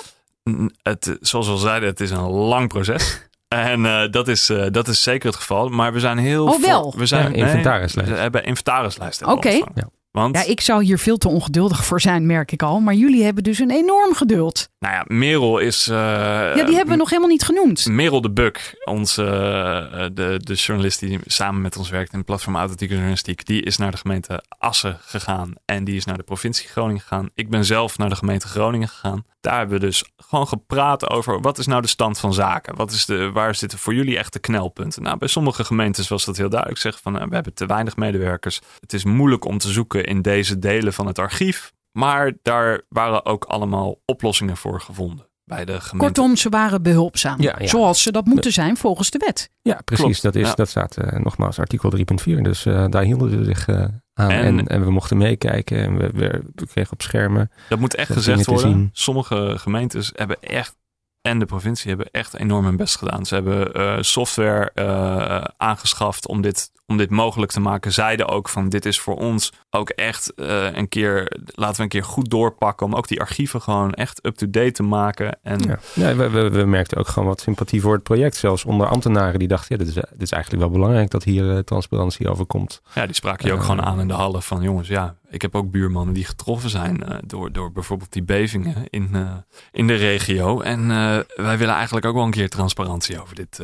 Het, zoals we al zeiden, het is een lang proces. *laughs* En eh, dat, is, eh, dat is zeker het geval. Maar we zijn heel... Oh, voor- wel? we zijn, Ja, inventarislijst. we hebben inventarislijsten. Oké. Ja. Want, Ja, ik zou hier veel te ongeduldig voor zijn, merk ik al. Maar jullie hebben dus een enorm geduld. nou ja, Merel is... eh, Ja, die hebben we nog helemaal niet genoemd. Merel de Buk, onze, eh, de, de journalist die samen met ons werkt in het platform Authentieke Journalistiek, die is naar de gemeente Assen gegaan en die is naar de provincie Groningen gegaan. Ik ben zelf naar de gemeente Groningen gegaan. Daar hebben we dus gewoon gepraat over wat is nou de stand van zaken? Wat is de, waar zitten voor jullie echt de knelpunten? Nou, bij sommige gemeentes was dat heel duidelijk. Zeggen van eh, we hebben te weinig medewerkers. Het is moeilijk om te zoeken in deze delen van het archief. Maar daar waren ook allemaal oplossingen voor gevonden bij de gemeente. Kortom, ze waren behulpzaam. Ja, ja. Zoals ze dat moeten zijn volgens de wet. Ja, precies. Klopt, dat, is, ja. dat staat eh, nogmaals artikel 3.4. Dus eh, daar hielden ze zich eh, aan. En- En, en, we mochten meekijken. En we, we, we kregen op schermen. Dat moet echt Dat gezegd worden. Sommige gemeentes hebben echt, en de provincie hebben echt enorm hun best gedaan. Ze hebben eh, software eh, aangeschaft om dit, om dit mogelijk te maken. Zeiden ook van dit is voor ons ook echt eh, een keer, laten we een keer goed doorpakken. Om ook die archieven gewoon echt up-to-date te maken. En Ja. Ja, we, we, we merkten ook gewoon wat sympathie voor het project. Zelfs onder ambtenaren die dachten, ja, dit is, dit is eigenlijk wel belangrijk dat hier transparantie over komt. ja, die spraken je ook gewoon aan in de hallen van jongens, ja, Ik heb ook buurmannen die getroffen zijn uh, door, door bijvoorbeeld die bevingen in, uh, in de regio. En uh, wij willen eigenlijk ook wel een keer transparantie over, dit,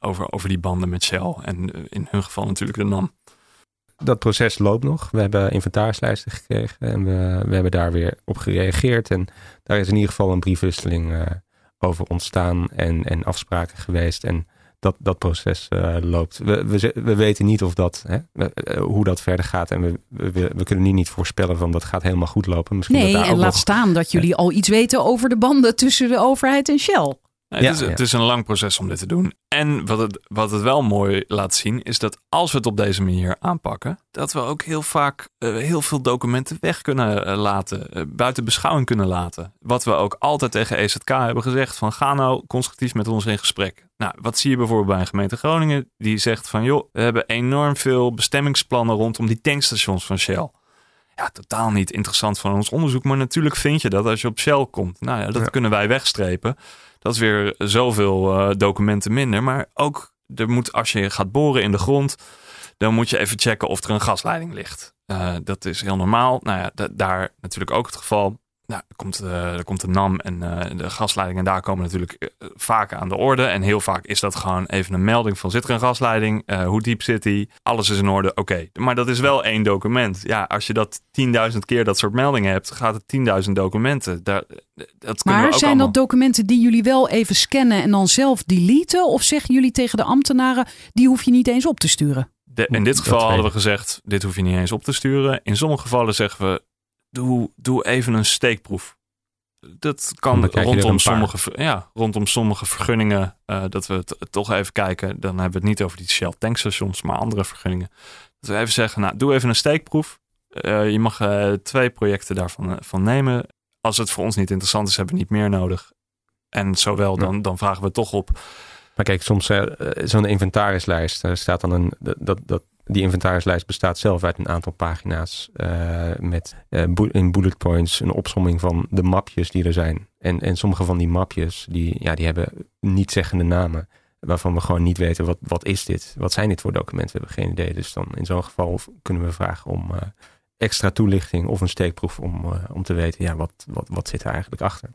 over, over die banden met Shell. En in hun geval natuurlijk de NAM. Dat proces loopt nog. We hebben inventarislijsten gekregen en we, we hebben daar weer op gereageerd. En daar is in ieder geval een briefwisseling over ontstaan en, en afspraken geweest. En dat, dat proces uh, loopt. We, we, we, weten niet of dat, hè, eh, hoe dat verder gaat. En we, we, we kunnen nu niet voorspellen van dat gaat helemaal goed lopen. Misschien nee, en laat staan dat jullie al iets weten over de banden tussen de overheid en Shell. Nee, het, is, het, is, een lang proces om dit te doen. En wat het, wat het wel mooi laat zien, is dat als we het op deze manier aanpakken, dat we ook heel vaak uh, heel veel documenten weg kunnen uh, laten, uh, buiten beschouwing kunnen laten. Wat we ook altijd tegen EZK hebben gezegd: van ga nou constructief met ons in gesprek. Nou, wat zie je bijvoorbeeld bij een gemeente Groningen? Die zegt van joh, we hebben enorm veel bestemmingsplannen rondom die tankstations van Shell ja, totaal niet interessant van ons onderzoek. Maar natuurlijk vind je dat als je op Shell komt. Nou ja, dat ja. kunnen wij wegstrepen. Dat is weer zoveel uh, documenten minder. Maar ook, er moet, als je gaat boren in de grond, dan moet je even checken of er een gasleiding ligt. Uh, dat is heel normaal. Nou ja, daar natuurlijk ook het geval. Nou, er komt, uh, er komt de NAM en uh, de gasleidingen daar komen natuurlijk uh, vaak aan de orde. En heel vaak is dat gewoon even een melding van zit er een gasleiding? hoe diep zit die? Alles is in orde, oké. Okay. Maar dat is wel één document. Ja, als je dat 10.000 keer dat soort meldingen hebt, gaat het 10.000 documenten. Daar, dat maar we ook zijn allemaal... dat documenten die jullie wel even scannen en dan zelf deleten? Of zeggen jullie tegen de ambtenaren, die hoef je niet eens op te sturen? De, in dit geval hadden we gezegd, dit hoef je niet eens op te sturen. In sommige gevallen zeggen we, doe, doe even een steekproef. Dat kan rondom sommige, ja, rondom sommige vergunningen. Uh, dat we het toch even kijken. Dan hebben we het niet over die Shell tankstations, maar andere vergunningen. Dat we even zeggen, nou, doe even een steekproef. Uh, je mag uh, twee projecten daarvan van nemen. Als het voor ons niet interessant is, hebben we niet meer nodig. En zowel, dan, dan vragen we toch op. Maar kijk, soms zo'n inventarislijst, daar staat dan een. Dat, dat, die inventarislijst bestaat zelf uit een aantal pagina's uh, met uh, in bullet points een opsomming van de mapjes die er zijn. En, en sommige van die mapjes, die, ja, die hebben niet zeggende namen. Waarvan we gewoon niet weten, wat, wat is dit? Wat zijn dit voor documenten? We hebben geen idee. Dus dan in zo'n geval kunnen we vragen om uh, extra toelichting of een steekproef om, om te weten, ja, wat, wat, wat zit er eigenlijk achter?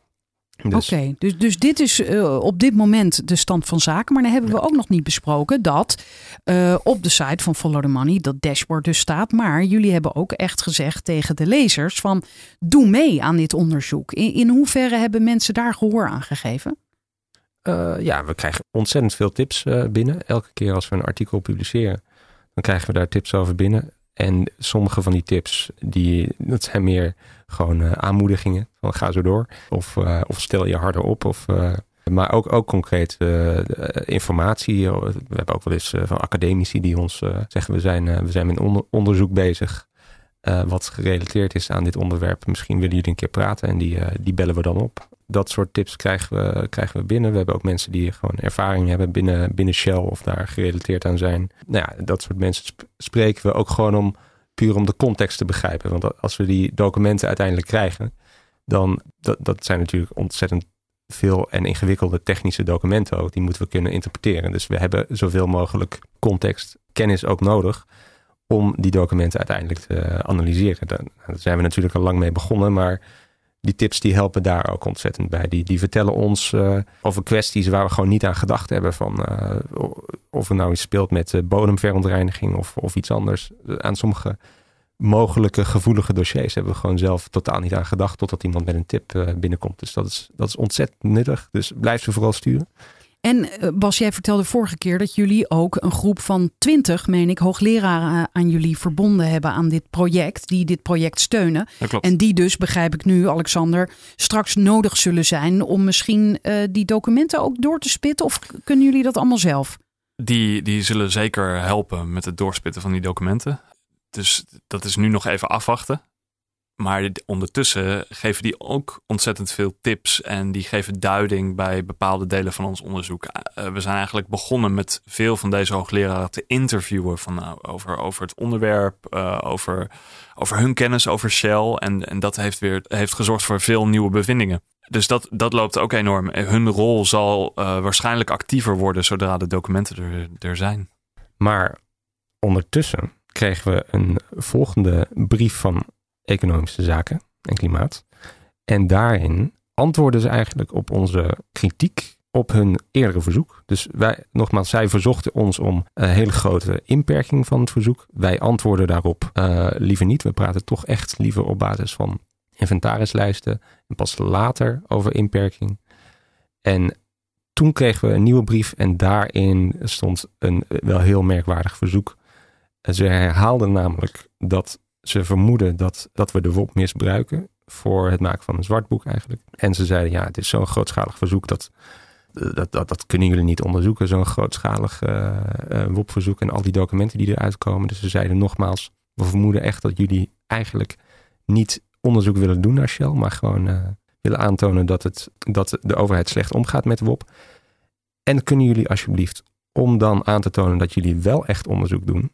Dus. Oké, okay, dus, dus dit is uh, op dit moment de stand van zaken. Maar dan hebben we ook nog niet besproken dat uh, op de site van Follow the Money dat dashboard dus staat. Maar jullie hebben ook echt gezegd tegen de lezers van doe mee aan dit onderzoek. In, in hoeverre hebben mensen daar gehoor aan gegeven? Uh, ja, we krijgen ontzettend veel tips binnen. Elke keer als we een artikel publiceren, dan krijgen we daar tips over binnen. En sommige van die tips, die, dat zijn meer gewoon uh, aanmoedigingen. Van ga zo door. Of, uh, of stel je harder op. Of, uh, maar ook, ook concreet informatie. We hebben ook wel eens van academici die ons zeggen... we zijn, we zijn met onder, onderzoek bezig... wat gerelateerd is aan dit onderwerp. Misschien willen jullie een keer praten en die, die bellen we dan op. Dat soort tips krijgen we, krijgen we binnen. We hebben ook mensen die gewoon ervaring hebben binnen, binnen Shell of daar gerelateerd aan zijn. Nou ja, dat soort mensen spreken we ook gewoon om puur om de context te begrijpen. Want als we die documenten uiteindelijk krijgen, dan dat, dat zijn natuurlijk ontzettend veel en ingewikkelde technische documenten ook. Die moeten we kunnen interpreteren. Dus we hebben zoveel mogelijk context, kennis ook nodig om die documenten uiteindelijk te analyseren. Daar, zijn we natuurlijk al lang mee begonnen, maar die tips die helpen daar ook ontzettend bij. Die, die vertellen ons uh, over kwesties waar we gewoon niet aan gedacht hebben. Van, uh, of er nou iets speelt met uh, bodemverontreiniging of, of iets anders. Aan sommige mogelijke gevoelige dossiers hebben we gewoon zelf totaal niet aan gedacht. Totdat iemand met een tip binnenkomt. Dus dat is, dat is ontzettend nuttig. Dus blijf ze vooral sturen. En eh, Bas, jij vertelde vorige keer dat jullie ook een groep van twintig, meen ik, hoogleraren aan jullie verbonden hebben aan dit project, die dit project steunen. En die dus, begrijp ik nu, Alexander, straks nodig zullen zijn om misschien uh, die documenten ook door te spitten? Of kunnen jullie dat allemaal zelf? Die, die zullen zeker helpen met het doorspitten van die documenten. Dus dat is nu nog even afwachten. Maar ondertussen geven die ook ontzettend veel tips en die geven duiding bij bepaalde delen van ons onderzoek. Eh, we zijn eigenlijk begonnen met veel van deze hoogleraren te interviewen van, nou, over, over het onderwerp, over, over hun kennis over Shell. En, en dat heeft weer heeft gezorgd voor veel nieuwe bevindingen. Dus dat, dat loopt ook enorm. Hun rol zal waarschijnlijk actiever worden zodra de documenten er, er zijn. Maar ondertussen kregen we een volgende brief van Economische Zaken en Klimaat. En daarin antwoorden ze eigenlijk op onze kritiek op hun eerdere verzoek. Dus wij, nogmaals, zij verzochten ons om een hele grote inperking van het verzoek. Wij antwoorden daarop uh, liever niet. We praten toch echt liever op basis van inventarislijsten en pas later over inperking. En toen kregen we een nieuwe brief en daarin stond een wel heel merkwaardig verzoek. Ze herhaalden namelijk dat ze vermoeden dat, dat we de WOP misbruiken voor het maken van een zwartboek eigenlijk. En ze zeiden, ja, het is zo'n grootschalig verzoek dat, dat, dat, dat kunnen jullie niet onderzoeken, zo'n grootschalig uh, WOP-verzoek en al die documenten die eruit komen. Dus ze zeiden nogmaals, we vermoeden echt dat jullie eigenlijk niet onderzoek willen doen naar Shell, maar gewoon willen aantonen dat, het, dat de overheid slecht omgaat met WOP. En kunnen jullie alsjeblieft, om dan aan te tonen dat jullie wel echt onderzoek doen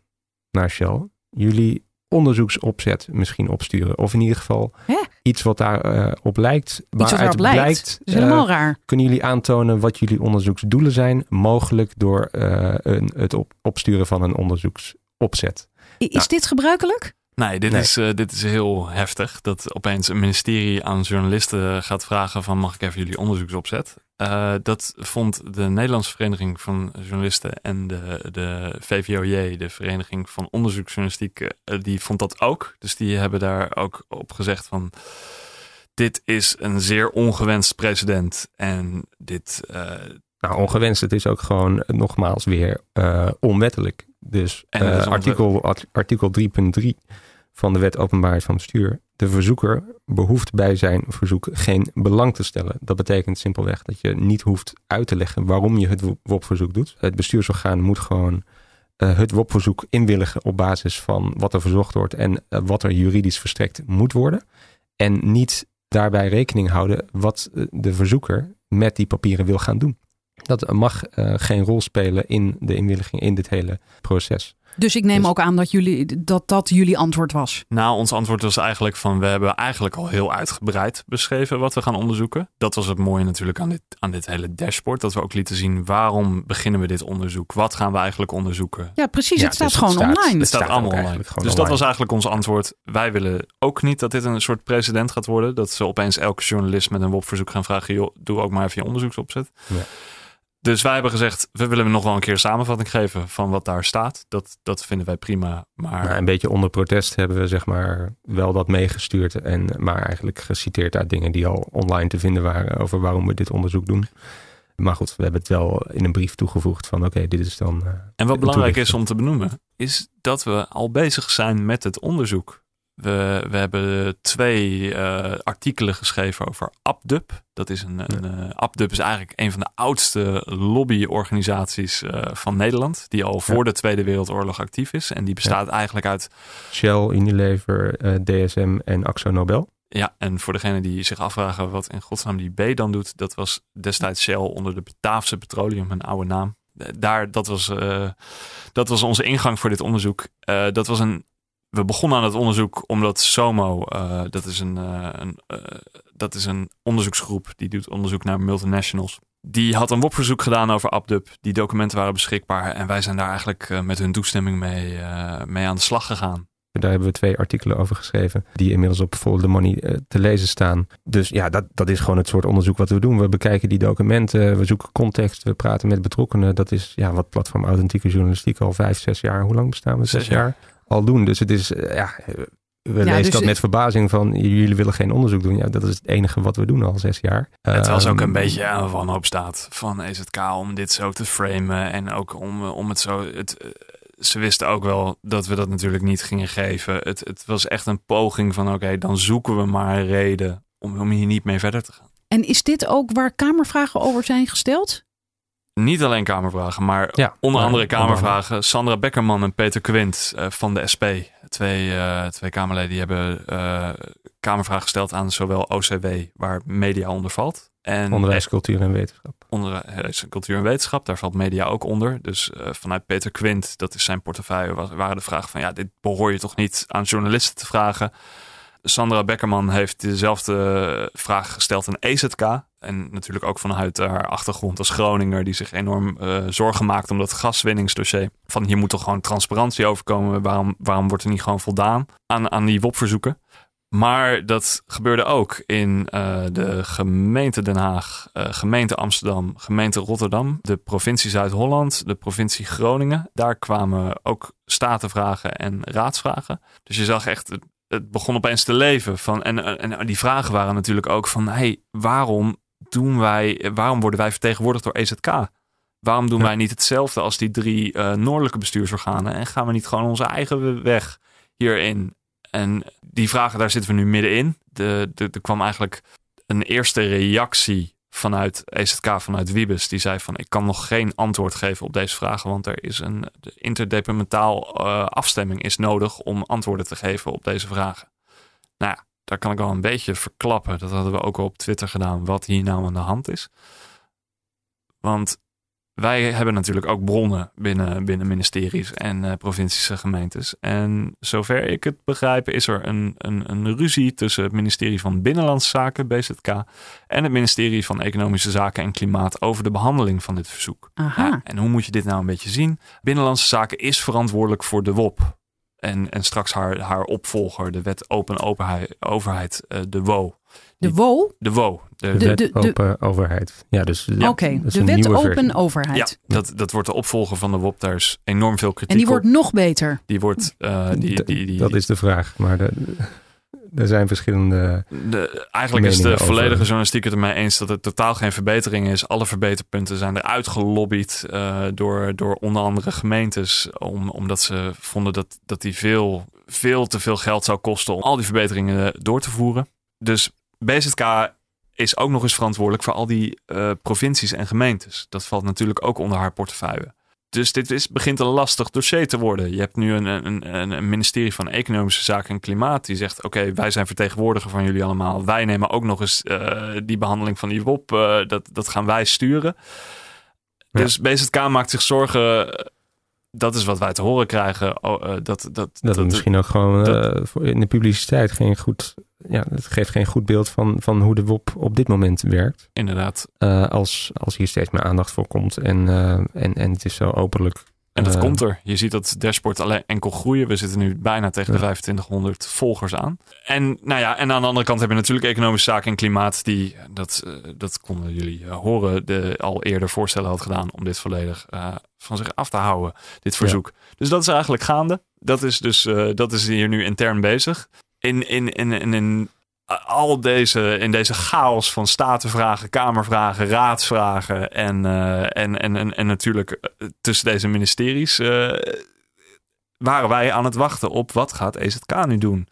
naar Shell, jullie onderzoeksopzet misschien opsturen. Of in ieder geval Hè? iets wat daarop uh, op lijkt. Iets wat daarop lijkt. blijkt. Dat is helemaal uh, raar. kunnen jullie aantonen wat jullie onderzoeksdoelen zijn, mogelijk door uh, een, het op, opsturen van een onderzoeksopzet. Is dit gebruikelijk? Nee, dit, Nee. Is, eh, dit is heel heftig. Dat opeens een ministerie aan journalisten gaat vragen van mag ik even jullie onderzoeksopzet. Eh, dat vond de Nederlandse Vereniging van Journalisten en de, de VVOJ, de Vereniging van Onderzoeksjournalistiek, eh, die vond dat ook. Dus die hebben daar ook op gezegd van dit is een zeer ongewenst precedent. En dit, eh, Nou, ongewenst. Het is ook gewoon nogmaals weer eh, onwettelijk. Dus eh, artikel, art- artikel 3.3 van de wet openbaarheid van bestuur. De verzoeker behoeft bij zijn verzoek geen belang te stellen. Dat betekent simpelweg dat je niet hoeft uit te leggen waarom je het WOP-verzoek doet. Het bestuursorgaan moet gewoon eh, het WOP-verzoek inwilligen op basis van wat er verzocht wordt en wat er juridisch verstrekt moet worden. En niet daarbij rekening houden wat de verzoeker met die papieren wil gaan doen. Dat mag eh, geen rol spelen in de inwilliging in dit hele proces. Dus ik neem Dus- ook aan dat, jullie, dat dat jullie antwoord was. Nou, ons antwoord was eigenlijk van we hebben eigenlijk al heel uitgebreid beschreven wat we gaan onderzoeken. Dat was het mooie natuurlijk aan dit, aan dit hele dashboard. Dat we ook lieten zien waarom beginnen we dit onderzoek? Wat gaan we eigenlijk onderzoeken? Ja, precies. Ja, het staat dus gewoon het staat- online. Het staat, staat allemaal online. Dus dat was eigenlijk ons antwoord. Wij willen ook niet dat dit een soort precedent gaat worden. Dat ze opeens elke journalist met een WOP-verzoek gaan vragen. Joh, doe ook maar even je onderzoeksopzet. Ja. Dus wij hebben gezegd, we willen nog wel een keer een samenvatting geven van wat daar staat. Dat, dat vinden wij prima. Maar Maar een beetje onder protest hebben we zeg maar wel dat meegestuurd. En, maar eigenlijk geciteerd uit dingen die al online te vinden waren over waarom we dit onderzoek doen. Maar goed, we hebben het wel in een brief toegevoegd van oké, dit is dan... eh, En wat belangrijk is om te benoemen, is dat we al bezig zijn met het onderzoek. We, we hebben twee eh, artikelen geschreven over AppDub. Dat is een, een eh, AppDub is eigenlijk een van de oudste lobbyorganisaties eh, van Nederland. Die al voor Ja. de Tweede Wereldoorlog actief is. En die bestaat eigenlijk uit Shell, Unilever, DSM en Axo Nobel. Ja, en voor degene die zich afvragen wat in godsnaam die B dan doet, dat was destijds Shell onder de Bataafse Petroleum, een oude naam. Daar, dat, was, dat was onze ingang voor dit onderzoek. Dat was een, we begonnen aan het onderzoek omdat SOMO, eh, dat, is een, eh, een, eh, dat is een onderzoeksgroep die doet onderzoek naar multinationals. Die had een WOP-verzoek gedaan over AppDub. Die documenten waren beschikbaar en wij zijn daar eigenlijk met hun toestemming mee, mee aan de slag gegaan. Daar hebben we twee artikelen over geschreven, die inmiddels op Follow the Money te lezen staan. Dus ja, dat, dat is gewoon het soort onderzoek wat we doen. We bekijken die documenten, we zoeken context, we praten met betrokkenen. Dat is ja, wat Platform Authentieke Journalistiek al vijf, zes jaar, hoe lang bestaan we? Zes, Zes jaar. jaar. Al doen. Dus het is, eh, ja, we lezen dus dat met verbazing van, jullie willen geen onderzoek doen. Ja, dat is het enige wat we doen al zes jaar. Het was ook Ehm, een beetje aan wanhoop staat van EZK om dit zo te framen en ook om, eh, om het zo. Het, eh, ze wisten ook wel dat we dat natuurlijk niet gingen geven. Het, het was echt een poging van oké, dan zoeken we maar een reden om, om hier niet mee verder te gaan. En is dit ook waar Kamervragen over zijn gesteld? Niet alleen Kamervragen, maar Ja, onder andere Kamervragen. Sandra Beckerman en Peter Quint eh, van de SP. Twee, eh, twee Kamerleden die hebben eh, Kamervragen gesteld aan zowel OCW, waar media onder valt. En Onderwijs, cultuur en wetenschap. onderwijs, cultuur en wetenschap. Daar valt media ook onder. Dus vanuit Peter Quint, dat is zijn portefeuille, was, waren de vragen van ja, dit behoor je toch niet aan journalisten te vragen. Sandra Beckerman heeft dezelfde vraag gesteld aan EZK. En natuurlijk ook vanuit haar achtergrond als Groninger, die zich enorm eh, zorgen maakt om dat gaswinningsdossier. Van hier moet toch gewoon transparantie overkomen. Waarom, waarom wordt er niet gewoon voldaan aan, aan die WOP-verzoeken? Maar dat gebeurde ook in uh, de gemeente Den Haag, gemeente Amsterdam, gemeente Rotterdam, de provincie Zuid-Holland, de provincie Groningen. Daar kwamen ook statenvragen en raadsvragen. Dus je zag echt, het begon opeens te leven. Van, en, en die vragen waren natuurlijk ook van, hey, waarom doen wij, waarom worden wij vertegenwoordigd door EZK? Waarom doen wij niet hetzelfde als die drie uh, noordelijke bestuursorganen en gaan we niet gewoon onze eigen weg hierin? En die vragen, daar zitten we nu middenin. De, de, er kwam eigenlijk een eerste reactie vanuit EZK, vanuit Wiebes. Die zei van, ik kan nog geen antwoord geven op deze vragen. Want er is een interdepartementaal uh, afstemming is nodig om antwoorden te geven op deze vragen. Nou ja, daar kan ik wel een beetje verklappen. Dat hadden we ook al op Twitter gedaan, wat hier nou aan de hand is. Want wij hebben natuurlijk ook bronnen binnen, binnen ministeries en uh, provincies en gemeentes. En zover ik het begrijp, is er een, een, een ruzie tussen het ministerie van Binnenlandse Zaken, BZK, en het ministerie van Economische Zaken en Klimaat over de behandeling van dit verzoek. Aha. en hoe moet je dit nou een beetje zien? Binnenlandse Zaken is verantwoordelijk voor de WOP. En, en straks haar, haar opvolger, de wet open overheid, overheid uh, de WO. De WO? De WO. De, de wet de, open overheid. Ja, dus ja, Oké, de wet open versie. overheid. Ja, dat, dat wordt de opvolger van de WOP. Daar is enorm veel kritiek En die op. wordt nog beter. Die wordt... Uh, die, die, die, dat is de vraag. Maar de, er zijn verschillende. De, eigenlijk is de volledige over. journalistiek het ermee eens dat het totaal geen verbetering is. Alle verbeterpunten zijn eruit gelobbyd uh, door, door onder andere gemeentes. Om, omdat ze vonden dat, dat die veel, veel te veel geld zou kosten om al die verbeteringen door te voeren. Dus BZK is ook nog eens verantwoordelijk voor al die uh, provincies en gemeentes. Dat valt natuurlijk ook onder haar portefeuille. Dus dit is, begint een lastig dossier te worden. Je hebt nu een, een, een ministerie van Economische Zaken en Klimaat die zegt: Oké, wij zijn vertegenwoordiger van jullie allemaal. Wij nemen ook nog eens uh, die behandeling van die WOP. Uh, dat, dat gaan wij sturen. Ja. Dus BZK maakt zich zorgen. Dat is wat wij te horen krijgen. Oh, dat, dat, dat, dat het misschien ook gewoon dat, in de publiciteit geen goed ja, het geeft geen goed beeld van, van hoe de WOP op dit moment werkt. Inderdaad. Uh, als, als hier steeds meer aandacht voor komt en, uh, en, en het is zo openlijk. En dat uh, komt er. Je ziet dat dashboard alleen enkel groeien. We zitten nu bijna tegen de 2500 volgers aan. En, nou ja, en aan de andere kant hebben we natuurlijk economische zaken en klimaat. Die, dat, dat konden jullie horen, de, al eerder voorstellen had gedaan om dit volledig van zich af te houden. Dit verzoek. Ja. Dus dat is eigenlijk gaande. Dat is dus dat is hier nu intern bezig in, in, in, in, al deze, in deze chaos van statenvragen, kamervragen, raadsvragen en, uh, en, en, en, natuurlijk tussen deze ministeries uh, waren wij aan het wachten op wat gaat EZK nu doen.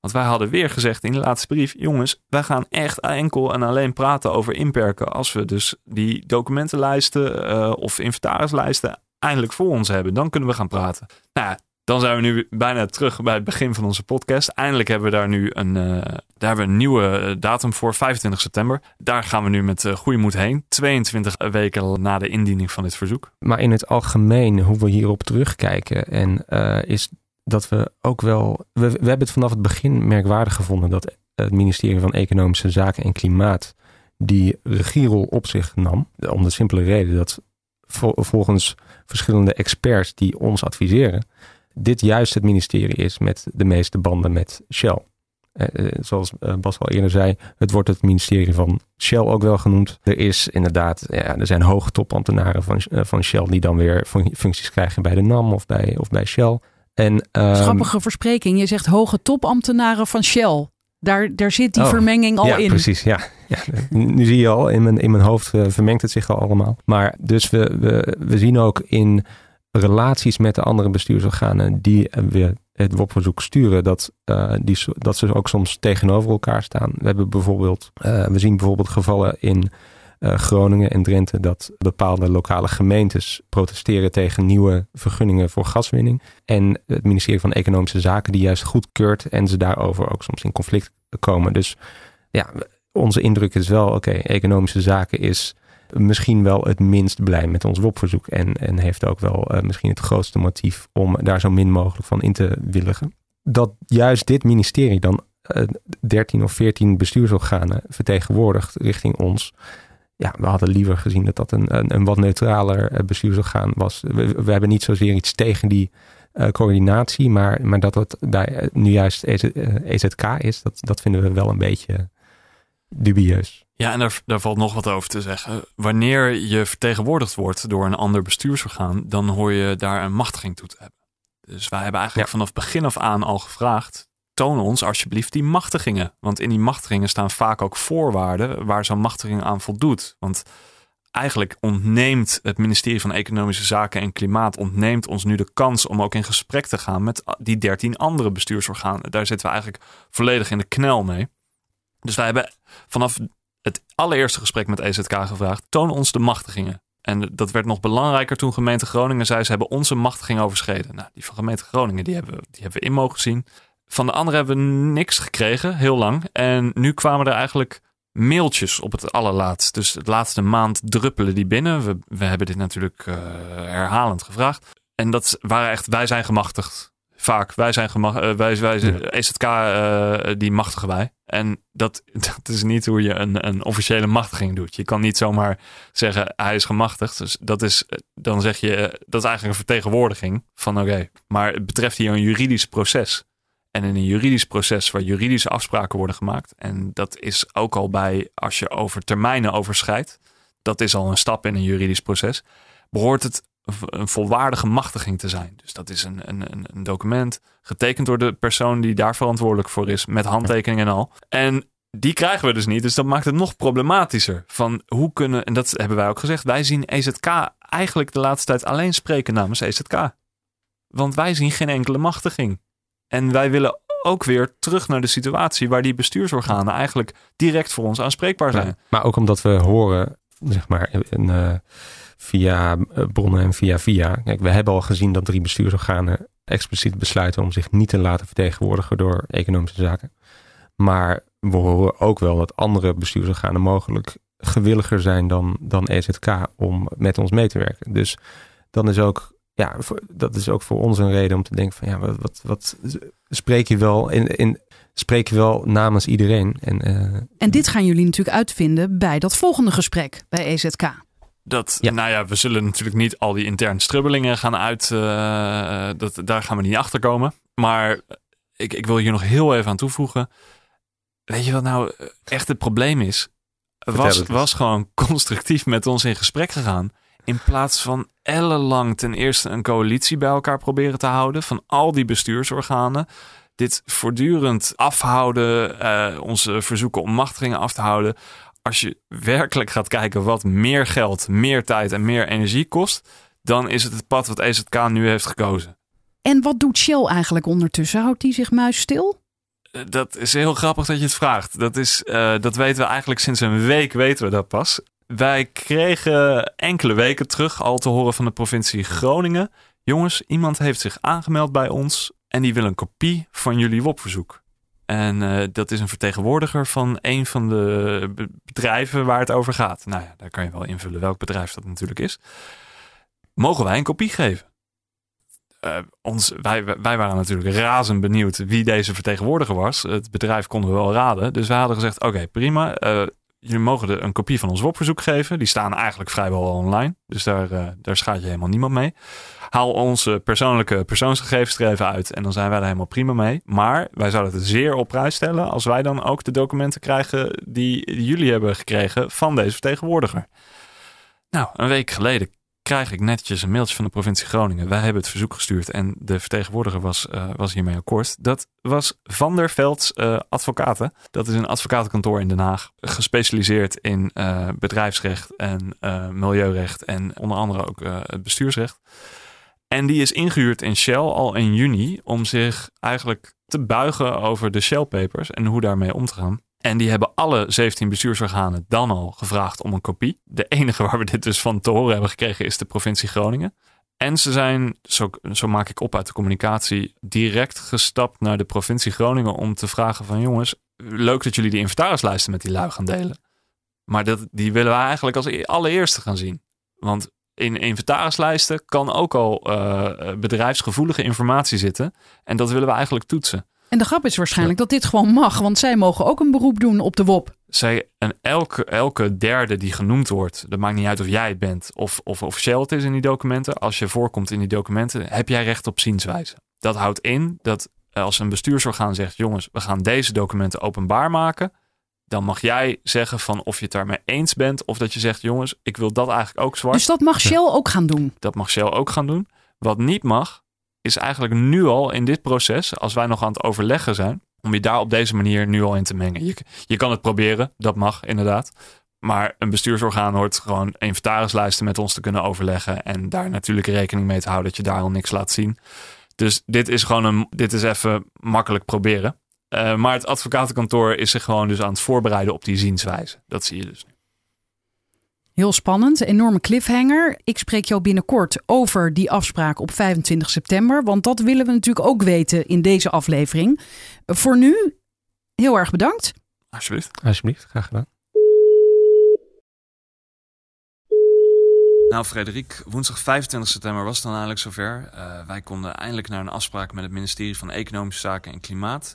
Want wij hadden weer gezegd in de laatste brief: jongens, wij gaan echt enkel en alleen praten over inperken als we dus die documentenlijsten of inventarislijsten eindelijk voor ons hebben. Dan kunnen we gaan praten. Nou, dan zijn we nu bijna terug bij het begin van onze podcast. Eindelijk hebben we daar nu een, uh, daar hebben we een nieuwe datum voor, 25 september. Daar gaan we nu met uh, goede moed heen. 22 weken na de indiening van dit verzoek. Maar in het algemeen, hoe we hierop terugkijken, en is dat we ook wel. We, we hebben het vanaf het begin merkwaardig gevonden dat het ministerie van Economische Zaken en Klimaat die regierol op zich nam. Om de simpele reden dat volgens verschillende experts die ons adviseren dit juist het ministerie is met de meeste banden met Shell. Uh, zoals Bas al eerder zei, het wordt het ministerie van Shell ook wel genoemd. Er is inderdaad, ja, er zijn hoge topambtenaren van, uh, van Shell die dan weer functies krijgen bij de NAM of bij, of bij Shell. En, um, Grappige verspreking, je zegt hoge topambtenaren van Shell. Daar, daar zit die oh, vermenging al ja, in. Precies, ja. ja. Nu zie je al, in mijn, in mijn hoofd uh, vermengt het zich al allemaal. Maar dus we, we, we zien ook in relaties met de andere bestuursorganen die weer het WOP-verzoek sturen, dat, uh, die, dat ze ook soms tegenover elkaar staan. We, hebben bijvoorbeeld, uh, we zien bijvoorbeeld gevallen in uh, Groningen en Drenthe dat bepaalde lokale gemeentes protesteren tegen nieuwe vergunningen voor gaswinning. En het ministerie van Economische Zaken die juist goedkeurt en ze daarover ook soms in conflict komen. Dus ja, onze indruk is wel, oké, economische zaken is misschien wel het minst blij met ons WOP-verzoek. En, en heeft ook wel uh, misschien het grootste motief om daar zo min mogelijk van in te willigen. Dat juist dit ministerie dan uh, 13 of 14 bestuursorganen vertegenwoordigt richting ons. Ja, we hadden liever gezien dat dat een, een, wat neutraler bestuursorgaan was. We, we, hebben niet zozeer iets tegen die eh, coördinatie. Maar, maar dat het eh, nu juist EZ, eh, EZK is, dat, dat vinden we wel een beetje dubieus. Ja, en daar, daar valt nog wat over te zeggen. Wanneer je vertegenwoordigd wordt door een ander bestuursorgaan, dan hoor je daar een machtiging toe te hebben. Dus wij hebben eigenlijk Ja. vanaf begin af aan al gevraagd: toon ons alsjeblieft die machtigingen. Want in die machtigingen staan vaak ook voorwaarden waar zo'n machtiging aan voldoet. Want eigenlijk ontneemt het ministerie van Economische Zaken en Klimaat ontneemt ons nu de kans om ook in gesprek te gaan met die dertien andere bestuursorganen. Daar zitten we eigenlijk volledig in de knel mee. Dus wij hebben vanaf allereerste gesprek met EZK gevraagd: toon ons de machtigingen. En dat werd nog belangrijker toen gemeente Groningen zei: ze hebben onze machtiging overschreden. Nou, die van gemeente Groningen die hebben, die hebben we in mogen zien. Van de andere hebben we niks gekregen, heel lang. En nu kwamen er eigenlijk mailtjes op het allerlaatst. Dus het laatste maand druppelen die binnen. We, we hebben dit natuurlijk eh, herhalend gevraagd. En dat waren echt, wij zijn gemachtigd. Vaak, wij zijn gemachtigd. wij, wij, Ja. EZK, eh, die machtigen wij. En dat, *laughs* dat is niet hoe je een, een officiële machtiging doet. Je kan niet zomaar zeggen, hij is gemachtigd. Dus dat is, eh, dan zeg je, eh, dat is eigenlijk een vertegenwoordiging van oké. Maar het betreft hier een juridisch proces. En in een juridisch proces waar juridische afspraken worden gemaakt. En dat is ook al bij als je over termijnen overschrijdt. Dat is al een stap in een juridisch proces. Behoort het een volwaardige machtiging te zijn. Dus dat is een, een, een- document getekend door de persoon die daar verantwoordelijk voor is. Met handtekening en al. En die krijgen we dus niet. Dus dat maakt het nog problematischer. Van hoe kunnen, en dat hebben wij ook gezegd. Wij zien EZK eigenlijk de laatste tijd alleen spreken namens EZK. Want wij zien geen enkele machtiging. En wij willen ook weer terug naar de situatie waar die bestuursorganen eigenlijk direct voor ons aanspreekbaar zijn. Maar ook omdat we horen, zeg maar, een, via eh, bronnen en via via. Kijk, we hebben al gezien dat drie bestuursorganen expliciet besluiten om zich niet te laten vertegenwoordigen door economische zaken. Maar we horen ook wel dat andere bestuursorganen mogelijk gewilliger zijn dan, dan EZK om met ons mee te werken. Dus dan is ook, ja, dat is ook voor ons een reden om te denken van ja, wat, wat, spreek je wel in, in spreek je wel namens iedereen? En eh, En dit gaan jullie natuurlijk uitvinden bij dat volgende gesprek bij EZK. Dat, Ja. nou ja, we zullen natuurlijk niet al die interne strubbelingen gaan uit. eh, dat, daar gaan we niet achter komen. Maar ik, ik wil hier nog heel even aan toevoegen. Weet je wat nou echt het probleem is? Was, was gewoon *laughs* constructief met ons in gesprek gegaan. In plaats van ellenlang ten eerste een coalitie bij elkaar proberen te houden. Van al die bestuursorganen. Dit voortdurend afhouden. eh, onze verzoeken om machtigingen af te houden als je werkelijk gaat kijken wat meer geld, meer tijd en meer energie kost, dan is het het pad wat EZK nu heeft gekozen. En wat doet Shell eigenlijk ondertussen? Houdt die zich muisstil? Eh, Dat is heel grappig dat je het vraagt. Dat, is, eh, dat weten we eigenlijk sinds een week weten we dat pas. Wij kregen enkele weken terug al te horen van de provincie Groningen. Jongens, iemand heeft zich aangemeld bij ons en die wil een kopie van jullie WOP-verzoek. En eh, dat is een vertegenwoordiger van een van de be- bedrijven waar het over gaat. Nou ja, daar kan je wel invullen welk bedrijf dat natuurlijk is. Mogen wij een kopie geven? Eh, ons, wij, wij waren natuurlijk razend benieuwd wie deze vertegenwoordiger was. Het bedrijf konden we wel raden. Dus wij hadden gezegd: Oké, prima. eh, jullie mogen een kopie van ons WOP-verzoek geven. Die staan eigenlijk vrijwel al online. Dus daar, eh, daar schaadt je helemaal niemand mee. Haal onze persoonlijke persoonsgegevens er even uit. En dan zijn wij er helemaal prima mee. Maar wij zouden het zeer op prijs stellen. als wij dan ook de documenten krijgen. die jullie hebben gekregen van deze vertegenwoordiger. Nou, een week geleden krijg ik netjes een mailtje van de provincie Groningen. Wij hebben het verzoek gestuurd en de vertegenwoordiger was, eh, was hiermee akkoord. Dat was Van der Velds eh, Advocaten. Dat is een advocatenkantoor in Den Haag. Gespecialiseerd in eh, bedrijfsrecht en milieurecht en onder andere ook het bestuursrecht. En die is ingehuurd in Shell al in juni om zich eigenlijk te buigen over de Shell Papers en hoe daarmee om te gaan. En die hebben alle 17 bestuursorganen dan al gevraagd om een kopie. De enige waar we dit dus van te horen hebben gekregen is de provincie Groningen. En ze zijn, zo, zo maak ik op uit de communicatie, direct gestapt naar de provincie Groningen om te vragen van jongens, leuk dat jullie die inventarislijsten met die lui gaan delen. Maar dat, die willen we eigenlijk als e- allereerste gaan zien. Want in inventarislijsten kan ook al eh, bedrijfsgevoelige informatie zitten. En dat willen we eigenlijk toetsen. En de grap is waarschijnlijk dat dit gewoon mag, want zij mogen ook een beroep doen op de WOP. zij, en elke, elke derde die genoemd wordt, dat maakt niet uit of jij het bent of, of officieel het is in die documenten. Als je voorkomt in die documenten, heb jij recht op zienswijze. Dat houdt in dat als een bestuursorgaan zegt: jongens, we gaan deze documenten openbaar maken. Dan mag jij zeggen van of je het daarmee eens bent. Of dat je zegt, jongens, ik wil dat eigenlijk ook zwart. Dus dat mag Shell ook gaan doen? Dat mag Shell ook gaan doen. Wat niet mag, is eigenlijk nu al in dit proces, als wij nog aan het overleggen zijn, om je daar op deze manier nu al in te mengen. Je, je kan het proberen, dat mag inderdaad. Maar een bestuursorgaan hoort gewoon inventarislijsten met ons te kunnen overleggen. En daar natuurlijk rekening mee te houden dat je daar al niks laat zien. Dus dit is gewoon een, dit is even makkelijk proberen. Uh, maar het advocatenkantoor is zich gewoon dus aan het voorbereiden op die zienswijze. Dat zie je dus. Heel spannend, enorme cliffhanger. Ik spreek jou binnenkort over die afspraak op 25 september. Want dat willen we natuurlijk ook weten in deze aflevering. Voor nu, heel erg bedankt. Alsjeblieft. Alsjeblieft, graag gedaan. Nou, Frederik, woensdag 25 september was het dan eigenlijk zover. Uh, wij konden eindelijk naar een afspraak met het ministerie van Economische Zaken en Klimaat.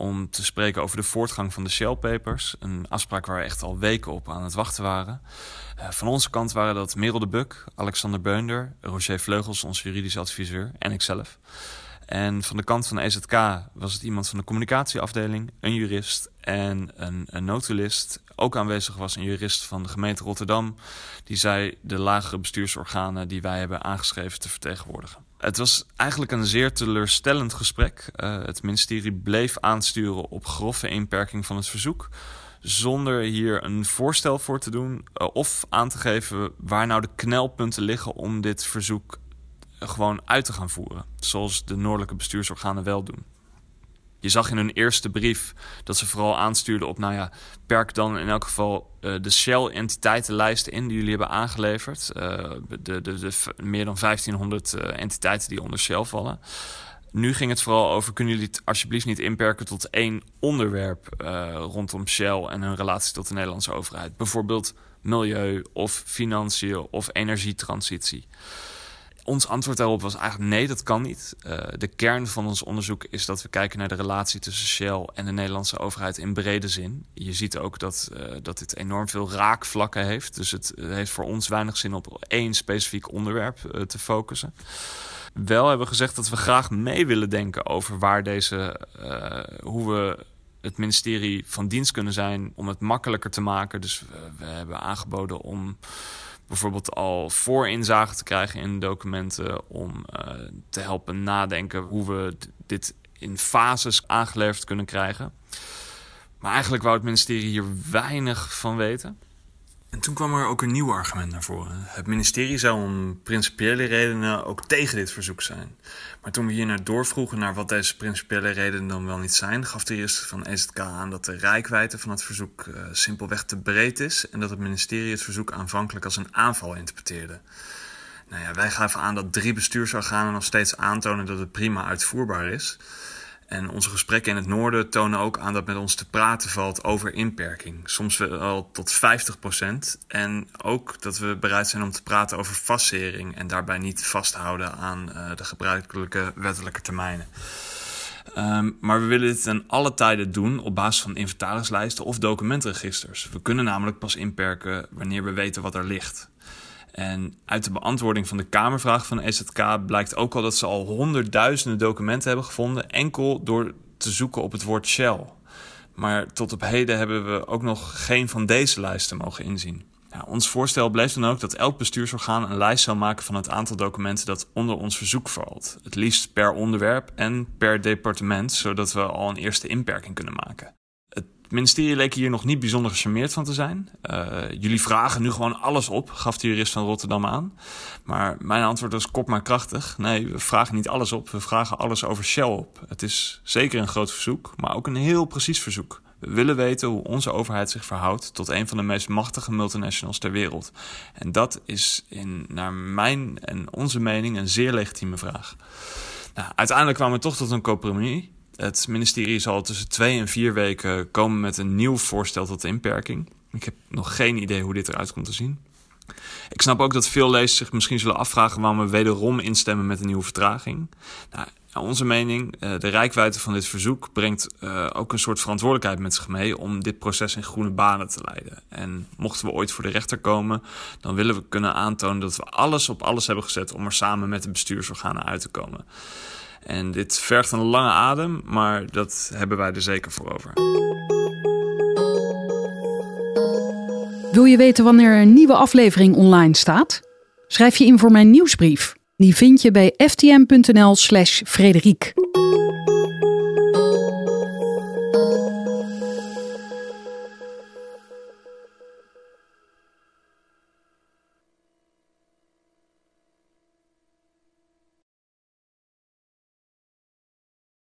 Om te spreken over de voortgang van de Shell Papers. Een afspraak waar we echt al weken op aan het wachten waren. Uh, van onze kant waren dat Merel de Buk, Alexander Beunder, Roger Vleugels, onze juridisch adviseur, en ikzelf. En van de kant van de EZK was het iemand van de communicatieafdeling, een jurist en een, een notulist. Ook aanwezig was een jurist van de gemeente Rotterdam, die zij de lagere bestuursorganen die wij hebben aangeschreven te vertegenwoordigen. Het was eigenlijk een zeer teleurstellend gesprek. Uh, het ministerie bleef aansturen op grove inperking van het verzoek zonder hier een voorstel voor te doen uh, of aan te geven waar nou de knelpunten liggen om dit verzoek gewoon uit te gaan voeren. Zoals de noordelijke bestuursorganen wel doen. Je zag in hun eerste brief dat ze vooral aanstuurden op, nou ja, perk dan in elk geval uh, de Shell-entiteitenlijsten in die jullie hebben aangeleverd. Uh, de, de, de, meer dan 1500 uh, eh, entiteiten die onder Shell vallen. Nu ging het vooral over: kunnen jullie het alsjeblieft niet inperken tot één onderwerp rondom Shell en hun relatie tot de Nederlandse overheid? Bijvoorbeeld milieu of financiën of energietransitie. Ons antwoord daarop was eigenlijk nee, dat kan niet. Uh, de kern van ons onderzoek is dat we kijken naar de relatie tussen Shell en de Nederlandse overheid in brede zin. Je ziet ook dat, uh, dat dit enorm veel raakvlakken heeft. Dus het heeft voor ons weinig zin op één specifiek onderwerp uh, te focussen. Wel hebben we gezegd dat we graag mee willen denken over waar deze, hoe we het ministerie van dienst kunnen zijn om het makkelijker te maken. Dus we hebben aangeboden om bijvoorbeeld al voorinzage te krijgen in documenten om uh, te helpen nadenken hoe we dit in fases aangeleverd kunnen krijgen. Maar eigenlijk wou het ministerie hier weinig van weten. En toen kwam er ook een nieuw argument naar voren. Het ministerie zou om principiële redenen ook tegen dit verzoek zijn. Maar toen we hier naar doorvroegen naar wat deze principiële redenen dan wel niet zijn, gaf de eerste van EZK aan dat de rijkwijde van het verzoek uh, simpelweg te breed is en dat het ministerie het verzoek aanvankelijk als een aanval interpreteerde. Nou ja, wij gaven aan dat drie bestuursorganen nog steeds aantonen dat het prima uitvoerbaar is. En onze gesprekken in het noorden tonen ook aan dat met ons te praten valt over inperking. Soms wel tot 50%. En ook dat we bereid zijn om te praten over fasering en daarbij niet vasthouden aan uh, de gebruikelijke wettelijke termijnen. Um, maar we willen dit ten alle tijden doen op basis van inventarislijsten of documentregisters. We kunnen namelijk pas inperken wanneer we weten wat er ligt. En uit de beantwoording van de Kamervraag van de EZK blijkt ook al dat ze al honderdduizenden documenten hebben gevonden, enkel door te zoeken op het woord Shell. Maar tot op heden hebben we ook nog geen van deze lijsten mogen inzien. Ons voorstel bleef dan ook dat elk bestuursorgaan een lijst zou maken van het aantal documenten dat onder ons verzoek valt. Het liefst per onderwerp en per departement, zodat we al een eerste inperking kunnen maken. Het ministerie leek hier nog niet bijzonder gecharmeerd van te zijn. Uh, jullie vragen nu gewoon alles op, gaf de jurist van Rotterdam aan. Maar mijn antwoord was kop maar krachtig. Nee, we vragen niet alles op, we vragen alles over Shell op. Het is zeker een groot verzoek, maar ook een heel precies verzoek. We willen weten hoe onze overheid zich verhoudt tot een van de meest machtige multinationals ter wereld. En dat is in, naar mijn en onze mening een zeer legitieme vraag. Nou, uiteindelijk kwamen we toch tot een compromis. Het ministerie zal tussen twee en vier weken komen met een nieuw voorstel tot inperking. Ik heb nog geen idee hoe dit eruit komt te zien. Ik snap ook dat veel lezers zich misschien zullen afvragen waarom we wederom instemmen met een nieuwe vertraging. Nou, Ja, onze mening, uh, de rijkwijde van dit verzoek brengt uh, ook een soort verantwoordelijkheid met zich mee om dit proces in groene banen te leiden. En mochten we ooit voor de rechter komen, dan willen we kunnen aantonen dat we alles op alles hebben gezet om er samen met de bestuursorganen uit te komen. En dit vergt een lange adem, maar dat hebben wij er zeker voor over. Wil je weten wanneer een nieuwe aflevering online staat? Schrijf je in voor mijn nieuwsbrief. Die vind je bij ftm.nl/slash Frederiek.